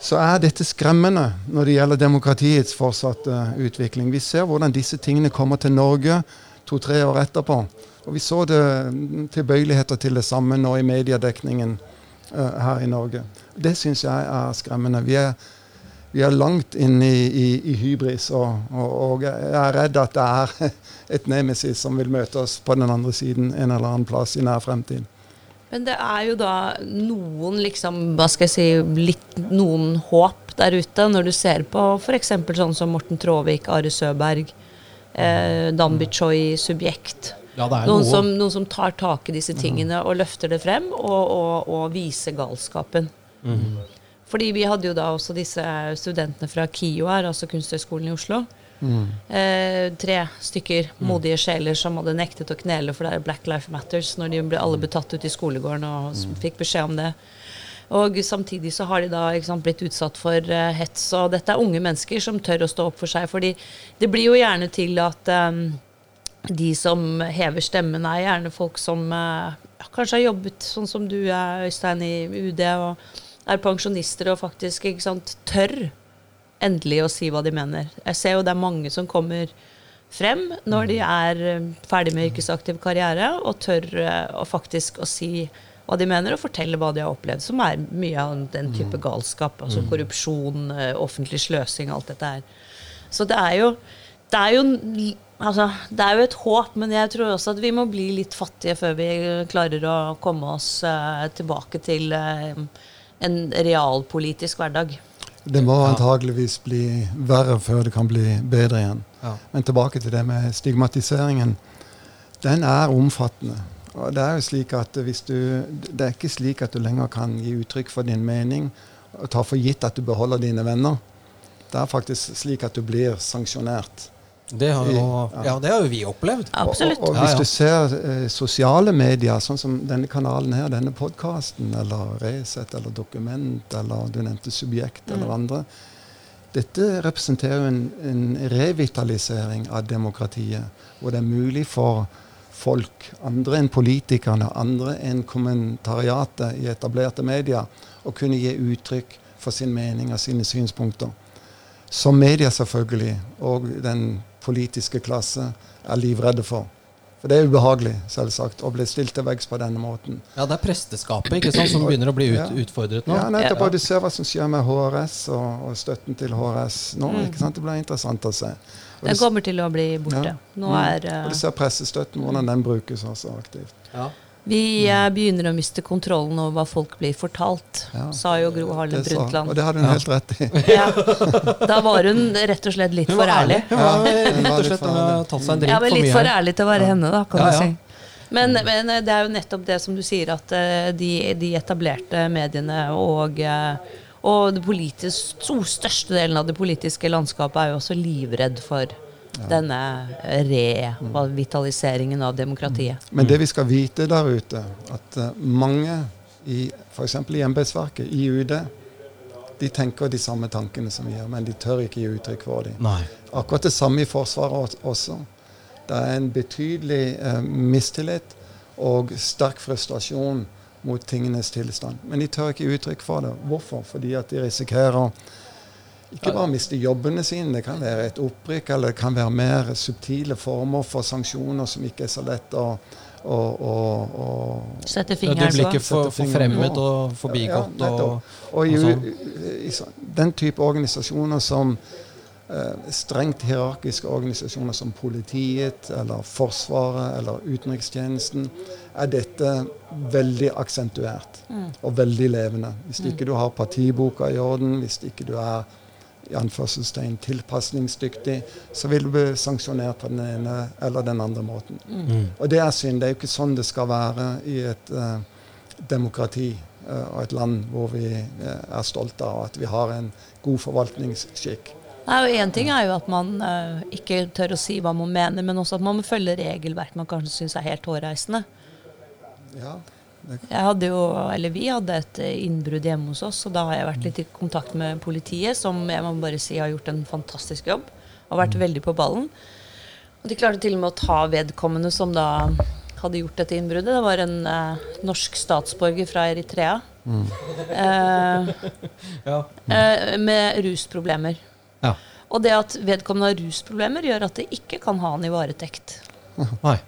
så er dette skremmende når det gjelder demokratiets fortsatte utvikling. Vi ser hvordan disse tingene kommer til Norge to-tre år etterpå. Og vi så det mm, tilbøyeligheter til det samme nå i mediedekningen uh, her i Norge. Det syns jeg er skremmende. Vi er, vi er langt inne i, i, i hybris, og, og, og, jeg er redd at det er *laughs* et nemesis som vil møte oss på den andre siden en eller annen plass i nær fremtid. Men det er jo da noen liksom, hva skal jeg si, litt, noen håp der ute, når du ser på f.eks. sånn som Morten Tråvik, Are Søberg, eh, Dambi Choi, Subjekt. Ja, noen, som, noen, som, tar tak i disse tingene og løfter det frem, og, og, og viser galskapen. Mm. Fordi vi hadde jo da også disse studentene fra KIO her, altså Kunsthøgskolen i Oslo, Mm. Eh, tre stykker modige sjeler som hadde nektet å knele for det er Black Life Matters, når de ble, alle ble tatt ut i skolegården og mm. fikk beskjed om det. Og samtidig så har de da sant, blitt utsatt for uh, hets. Og dette er unge mennesker som tør å stå opp for seg. fordi det blir jo gjerne til at um, de som hever stemmen, er gjerne folk som uh, kanskje har jobbet sånn som du er, Øystein, i UD, og er pensjonister og faktisk sant, tør endelig å si hva de mener. Jeg ser jo det er mange som kommer frem når de er eh, ferdig med yrkesaktiv karriere, og tør eh, å faktisk å si hva de mener, og fortelle hva de har opplevd, som er mye av den type galskap. Altså mm. korrupsjon, eh, offentlig sløsing, alt dette her. Så det er jo det er jo, altså, det er jo et håp, men jeg tror også at vi må bli litt fattige før vi klarer å komme oss uh, tilbake til uh, en realpolitisk hverdag. Det må antageligvis bli verre før det kan bli bedre igjen. Ja. Men tilbake til det med stigmatiseringen. Den er omfattende. Og det er jo slik at du, det er ikke slik at du lenger kan gi uttrykk for din mening og ta for gitt at du beholder dine venner. Det er faktisk slik at du blir sanksjonert. Det har, jo, ja. det har jo vi opplevd. Absolutt. Og, og, hvis du ser eh, sosiale medier, sånn som denne kanalen her, denne podkasten, eller Resett, eller Dokument, eller du nevnte Subjekt, mm. eller andre Dette representerer jo en, en, revitalisering av demokratiet, hvor det er mulig for folk, andre enn politikerne, andre enn kommentariatet i etablerte medier, å kunne gi uttrykk for sin mening og sine synspunkter. Som media, selvfølgelig, og den politiske klasse er livredde for. For det er ubehagelig, selvsagt, å bli stilt til veggs på denne måten. Ja, det er presteskapet ikke sant, som begynner å bli ut, utfordret nå. Ja, nettopp. Og du ser hva som skjer med HRS og, og støtten til HRS nå. Mm. ikke sant? Det blir interessant å se. Og den kommer til å bli borte. Ja. Nå er, uh, og du ser pressestøtten, hvordan den brukes også aktivt. Ja. Vi uh, begynner å miste kontrollen over hva folk blir fortalt, ja, sa jo Gro Harlem Brundtland. Og det hadde hun helt rett i. *laughs* ja. Da var hun rett og slett litt for ærlig. Hun var rett og slett tatt seg en drink ja, men litt for ærlig til å være henne, da, kan du si. Men, men, det er jo nettopp det som du sier, at uh, de, de, etablerte mediene og uh, og det politisk, største delen av det politiske landskapet er jo også livredd for denne revitaliseringen av demokratiet. Men det vi skal vite der ute, at uh, mange i f.eks. i embetsverket, i UD, de tenker de samme tankene som vi gjør, men de tør ikke gi uttrykk for dem. Nei. Akkurat det samme i Forsvaret også. Det er en betydelig eh, mistillit og sterk frustrasjon mot tingenes tilstand. Men de tør ikke gi uttrykk for det. Hvorfor? Fordi at de risikerer ikke bare miste jobbene sine, det kan være et opprykk, eller det kan være mer subtile former for sanksjoner som ikke er så lett å, å, å, å Sette fingeren på. Du blir ikke for, forfremmet og forbigått. Ja, og, og, i, i, i, den type organisasjoner som eh, strengt hierarkiske organisasjoner som politiet eller Forsvaret eller utenrikstjenesten, er dette veldig aksentuert og veldig levende. Hvis ikke du har partiboka i orden, hvis ikke du er i anførselstegn tilpasningsdyktig, så vil du bli sanksjonert på den ene eller den andre måten. Og det er synd. Det er jo ikke sånn det skal være i et uh, demokrati uh, og et land hvor vi uh, er stolte av at vi har en god forvaltningsskikk. Nei, og Én ting er jo at man ikke tør å si hva man mener, men også at man må følge regelverk man kanskje syns er helt hårreisende. Ja, Jeg hadde jo, eller Vi hadde et eh, innbrudd hjemme hos oss, og da har jeg vært litt i kontakt med politiet, som jeg må bare si har gjort en fantastisk jobb. Og vært veldig på ballen. Og De klarte til og med å ta vedkommende som da hadde gjort dette innbruddet. Det var en eh, norsk statsborger fra Eritrea. Eh, *laughs* Ja. eh, med rusproblemer. ja. Og det at vedkommende har rusproblemer, gjør at det ikke kan ha han i varetekt. Nei.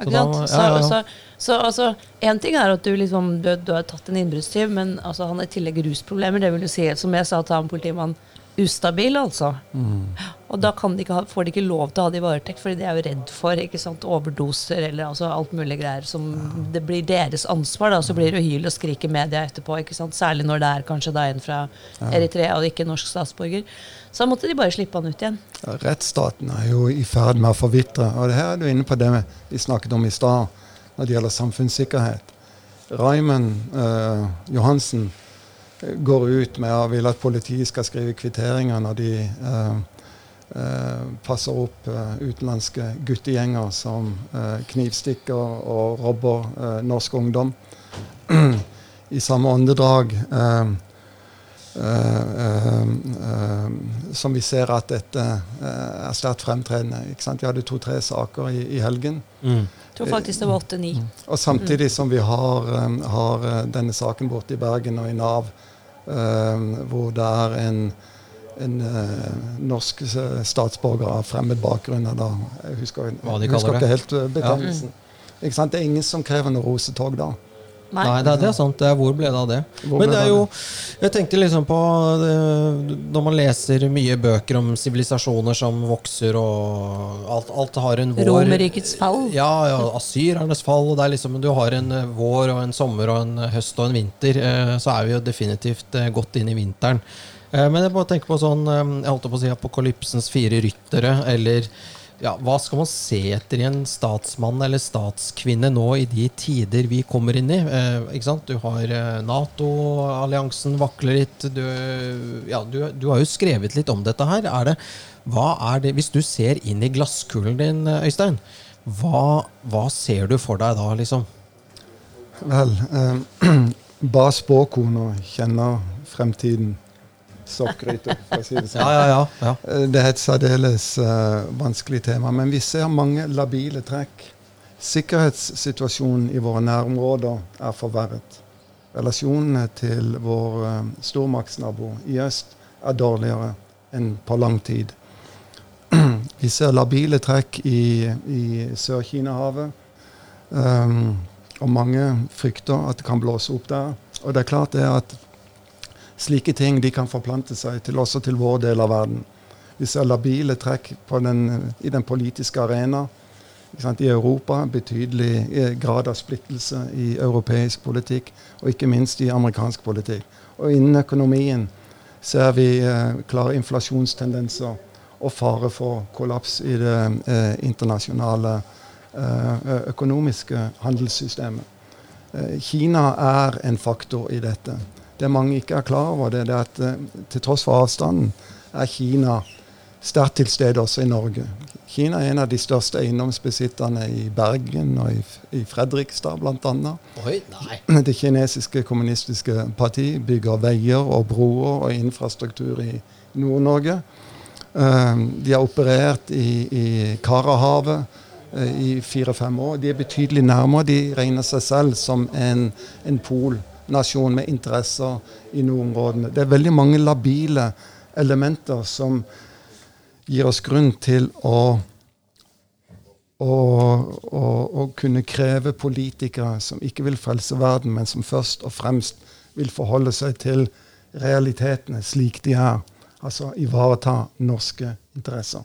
Ikke da-? Så, ja, ja, så, så, så altså, en ting er at du, liksom, du, du har tatt en innbruddstyv, men altså, han har i tillegg rusproblemer. Det vil jo si, som jeg sa til han politimannen, ustabil, altså. Mm. Og da kan de ikke får de ikke lov til å ha det i varetekt, fordi de er jo redd for ikke sant, overdoser eller altså, alt mulig greier som det blir deres ansvar. Da, så blir det hyl og skrik i media etterpå, særlig når det er kanskje da en fra Eritrea og ikke norsk statsborger. Så da måtte de bare slippe han ut igjen. Ja, Rettsstaten er jo i ferd med å forvitre. Og det her er du inne på det vi snakket om i stad når det gjelder samfunnssikkerhet. Raymond eh, Johansen går ut med å vil at politiet skal skrive kvitteringer når de eh, eh, passer opp eh, utenlandske guttegjenger som eh, knivstikker og robber eh, norsk ungdom. I samme åndedrag eh, eh, eh, eh, som vi ser at dette eh, er sterkt fremtredende. Ikke sant? Vi hadde to-tre saker i, i helgen. Mm. Jeg tror faktisk det var åtte-ni. Og samtidig som vi har, har denne saken borte i Bergen og i Nav, hvor det er en, en eh, norsk statsborger av fremmed bakgrunn da, Jeg husker, jeg husker ikke helt eh, betegnelsen. Ikke sant? Det er ingen som krever noe rosetog da. Nei. Nei, det er, det er sant. Det er hvor ble det av det? Hvor Men det er jo Jeg tenkte liksom på Når man leser mye bøker om sivilisasjoner som vokser, og alt, alt har en vår Romerrikets fall. Ja, ja, asyrernes fall. Og det er liksom, du har en eh, vår og en sommer og en høst og en vinter. eh, Så er vi jo definitivt eh, godt inn i vinteren. Eh, Men jeg bare tenker på sånn eh, Jeg holdt på å si apokalypsens fire ryttere, eller ja, Hva skal man se etter i en statsmann eller statskvinne nå i de tider vi kommer inn i? Eh? Du har eh, Nato-alliansen vakler litt. Du, ja, du, du har jo skrevet litt om dette her. Er det, hva er det, hvis du ser inn i glasskulen din, Øystein, hva, hva ser du for deg da, liksom? Vel, eh, *clears throat* bare spåkona kjenner fremtiden. Soppgryte, for å si det sånn. Ja, ja, ja. ja. Eh, Det er et særdeles uh, vanskelig tema, men vi ser mange labile trekk. Sikkerhetssituasjonen i våre nærområder er forverret. Relasjonene til vår uh, stormaktsnabo i øst er dårligere enn på lang tid. *clears throat* vi ser labile trekk i, i Sør-Kina-havet. Um, og mange frykter at det kan blåse opp der. Og det er klart det at slike ting de kan forplante seg til også til vår del av verden. Vi ser labile trekk den, i den politiske arena. Sant? I Europa betydelig eh, grad av splittelse i europeisk politikk, og ikke minst i amerikansk politikk. Og innen økonomien ser vi eh, klare inflasjonstendenser og fare for kollaps i det eh, internasjonale eh, økonomiske handelssystemet. Eh, Kina er en faktor i dette. Det mange ikke er klar over, det er at eh, til tross for avstanden er Kina sterkt til stede også i Norge. Kina er en av de største eiendomsbesitterne i Bergen og i, i Fredrikstad bl.a. *clears throat* Det kinesiske kommunistiske parti bygger veier og broer og infrastruktur i Nord-Norge. Eh, de har operert i, i Karahavet eh, i fire-fem år. De er betydelig nærmere. De regner seg selv som en, en polnasjon med interesser i nordområdene. Det er veldig mange labile elementer som gir oss grunn til å, å kunne kreve politikere som ikke vil frelse verden, men som først og fremst vil forholde seg til realitetene slik de er. Altså ivareta norske interesser.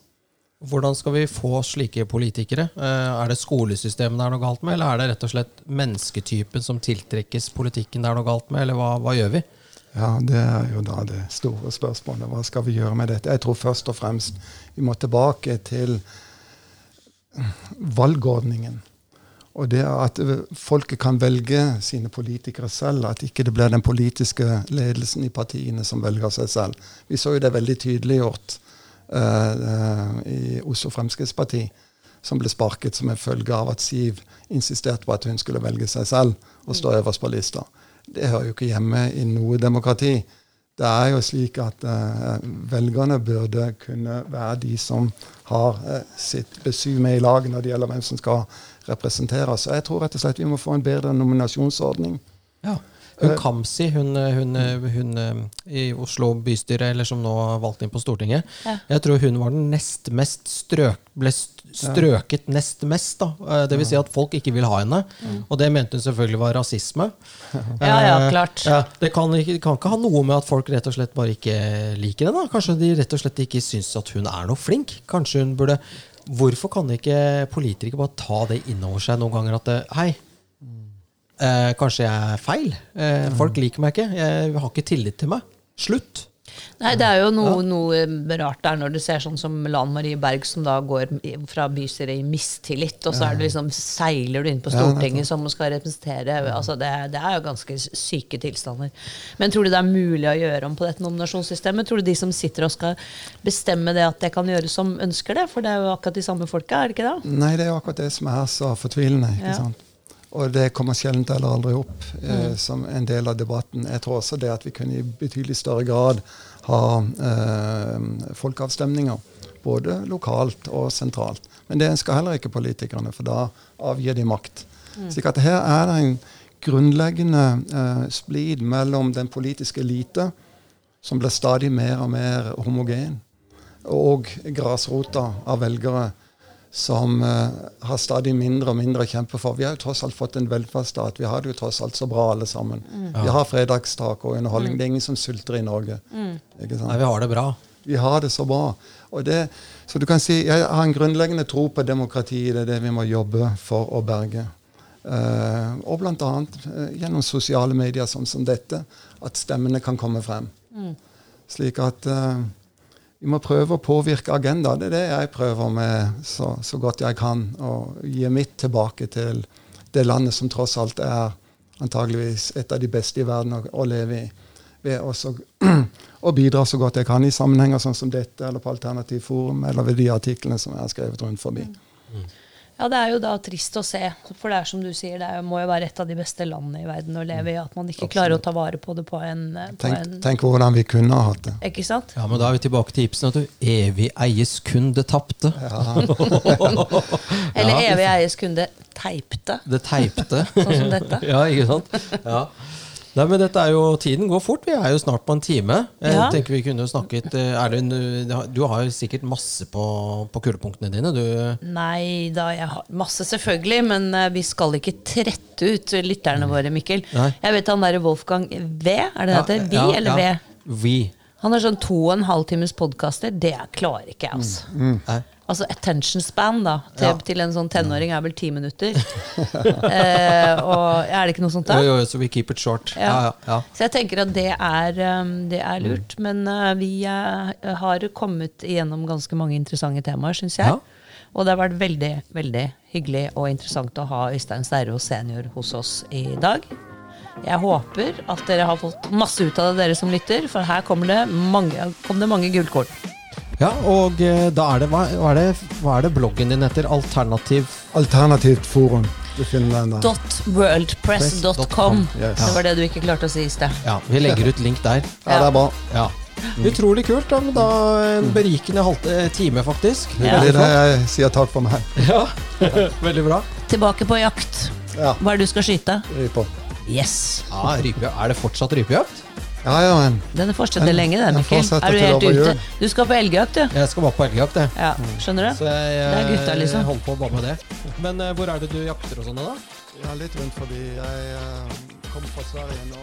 Hvordan skal vi få slike politikere? Eh, Er det skolesystemet det er noe galt med, eller er det rett og slett mennesketypen som tiltrekkes politikken det er noe galt med, eller hva, hva gjør vi? Ja, Det er jo da det store spørsmålet. Hva skal vi gjøre med dette? Jeg tror først og fremst vi må tilbake til valgordningen. Og det at folket kan velge sine politikere selv. At ikke det blir den politiske ledelsen i partiene som velger seg selv. Vi så jo det veldig tydeliggjort uh, i Oslo Fremskrittsparti, som ble sparket som en følge av at Siv insisterte på at hun skulle velge seg selv og stå øverst på lista. Det hører jo ikke hjemme i noe demokrati. Det er jo slik at uh, velgerne burde kunne være de som har uh, sitt besyv med i lag når det gjelder hvem som skal representere oss. Så jeg tror rett og slett vi må få en bedre nominasjonsordning. Ja. Hun Kamzy, hun, hun, hun, i Oslo bystyre, eller som nå valgt inn på Stortinget, Ja. jeg tror hun var den nest mest strøk, ble strøket strøket nest mest. da. Eh, Det vil si at folk ikke vil ha henne. Og det mente hun selvfølgelig var rasisme. *laughs* Ja, ja, Eh, klart. Ja, det kan ikke, det kan ikke ha noe med at folk rett og slett bare ikke liker henne. Kanskje de rett og slett ikke syns at hun er noe flink. Kanskje hun burde Hvorfor kan ikke politikere bare ta det inn over seg noen ganger at det, Hei, eh, kanskje jeg er feil. Eh, folk liker meg ikke. Jeg har ikke tillit til meg. Slutt. Nei, det er jo noe, noe rart der når du ser sånn som Lan Marie Berg, som da går fra bystyret i mistillit, og så er det liksom, seiler du inn på Ja, Stortinget som skal representere altså det, det er jo ganske syke tilstander. Men tror du det er mulig å gjøre om på dette nominasjonssystemet? Tror du de som sitter og skal bestemme det, at det kan gjøres som ønsker det? For det er jo akkurat de samme folka, er det ikke det? Nei, det er jo akkurat det som er så fortvilende. ikke Ja. sant? Og det kommer sjelden eller aldri opp eh, som en del av debatten. Jeg tror også det at vi kunne i betydelig større grad ha eh, folkeavstemninger. Både lokalt og sentralt. Men det ønsker heller ikke politikerne, for da avgir de makt. Slik at her er det en grunnleggende eh, splid mellom den politiske elite, som blir stadig mer og mer homogen, og grasrota av velgere som eh, har stadig mindre og mindre å kjempe for. Vi har jo tross alt fått en velferdsstat. Vi har det jo tross alt så bra alle sammen. Vi har fredagstak og underholdning. Det er ingen som sulter i Norge. Ikke sant? Nei, vi har det bra. Vi har det så bra. Og det, så du kan si, Jeg har en grunnleggende tro på demokrati. Det er det vi må jobbe for å berge. Uh, og bl.a. Uh, gjennom sosiale medier sånn som dette, at stemmene kan komme frem. Slik at eh, vi må prøve å påvirke agendaen. Det er det jeg prøver med så, så godt jeg kan. Å gi mitt tilbake til det landet som tross alt er antageligvis et av de beste i verden å, å leve i. Ved også å *clears throat* bidra så godt jeg kan i sammenhenger sånn som dette, eller på Alternativ Forum, eller ved de artiklene som jeg har skrevet rundt forbi. Ja, det er jo da trist å se. For det er som du sier, det er, må jo være et av de beste landene i verden å leve i. At man ikke klarer å ta vare på det på en, på Tenk, en tenk hvordan vi kunne ha hatt det. Ikke sant? Ja, men Da er vi tilbake til Ibsen. at du, Evig eies kun det tapte. *laughs* Eller evig eies kunde teipte, Det teipte. sånn som dette. *laughs* ja, ikke sant? Ja. Nei, men dette er jo, Tiden går fort. Vi er jo snart på en time. Jeg Ja. tenker vi kunne snakket eh, er det, en- Du har jo sikkert masse på, på kulepunktene dine. Du, Nei da, jeg har masse selvfølgelig, men eh, vi skal ikke trette ut lytterne våre, Mikkel. Nei. Jeg vet han derre Wolfgang V, er det det heter? Vi ja, eller ja. V? Vi. Han har sånn to og en halv times podkaster. Det klarer ikke jeg, altså. Nei. Altså attention span da til, Ja. til en sånn tenåring er vel ti minutter. *laughs* eh, og Er det ikke noe sånt da? Jo, jo, så vi keep it short. Ja, ja, ja. Så jeg tenker at det er, um, det er lurt. Men uh, vi uh, har kommet igjennom ganske mange interessante temaer, syns jeg. Ja. Og det har vært veldig veldig hyggelig og interessant å ha Øystein Sterro senior hos oss i dag. Jeg håper at dere har fått masse ut av det, dere som lytter, for her kommer det mange, kom det mange gullkorn. ja og eh, da er det hva, er det hva er det bloggen din heter? Alternativ Alternativt forum. .worldpress.com. Yes. Det var det du ikke klarte å si i sted. Ja, vi legger ut link der. Ja, det er bra. Ja. Utrolig kult. da, men da En berikende halvt time, faktisk. Ja. Det er det jeg sier takk for meg. *laughs* Ja, Veldig bra. Tilbake på jakt. Ja, Hva er det du skal skyte? ri på. Yes! Ja, rype, Er det fortsatt rypejakt? Ja, ja, men Den fortsetter Den- lenge, den, Mikkel. Er du helt ute? Du skal på elgjakt, du. Jeg skal bare på elgjakt, jeg. Ja, skjønner du? Så jeg, Det er gutta, liksom. holder på bare med det. Men uh, hvor er det du jakter og sånn, da? ja, litt rundt forbi. Jeg uh, kom fra Sverige nå,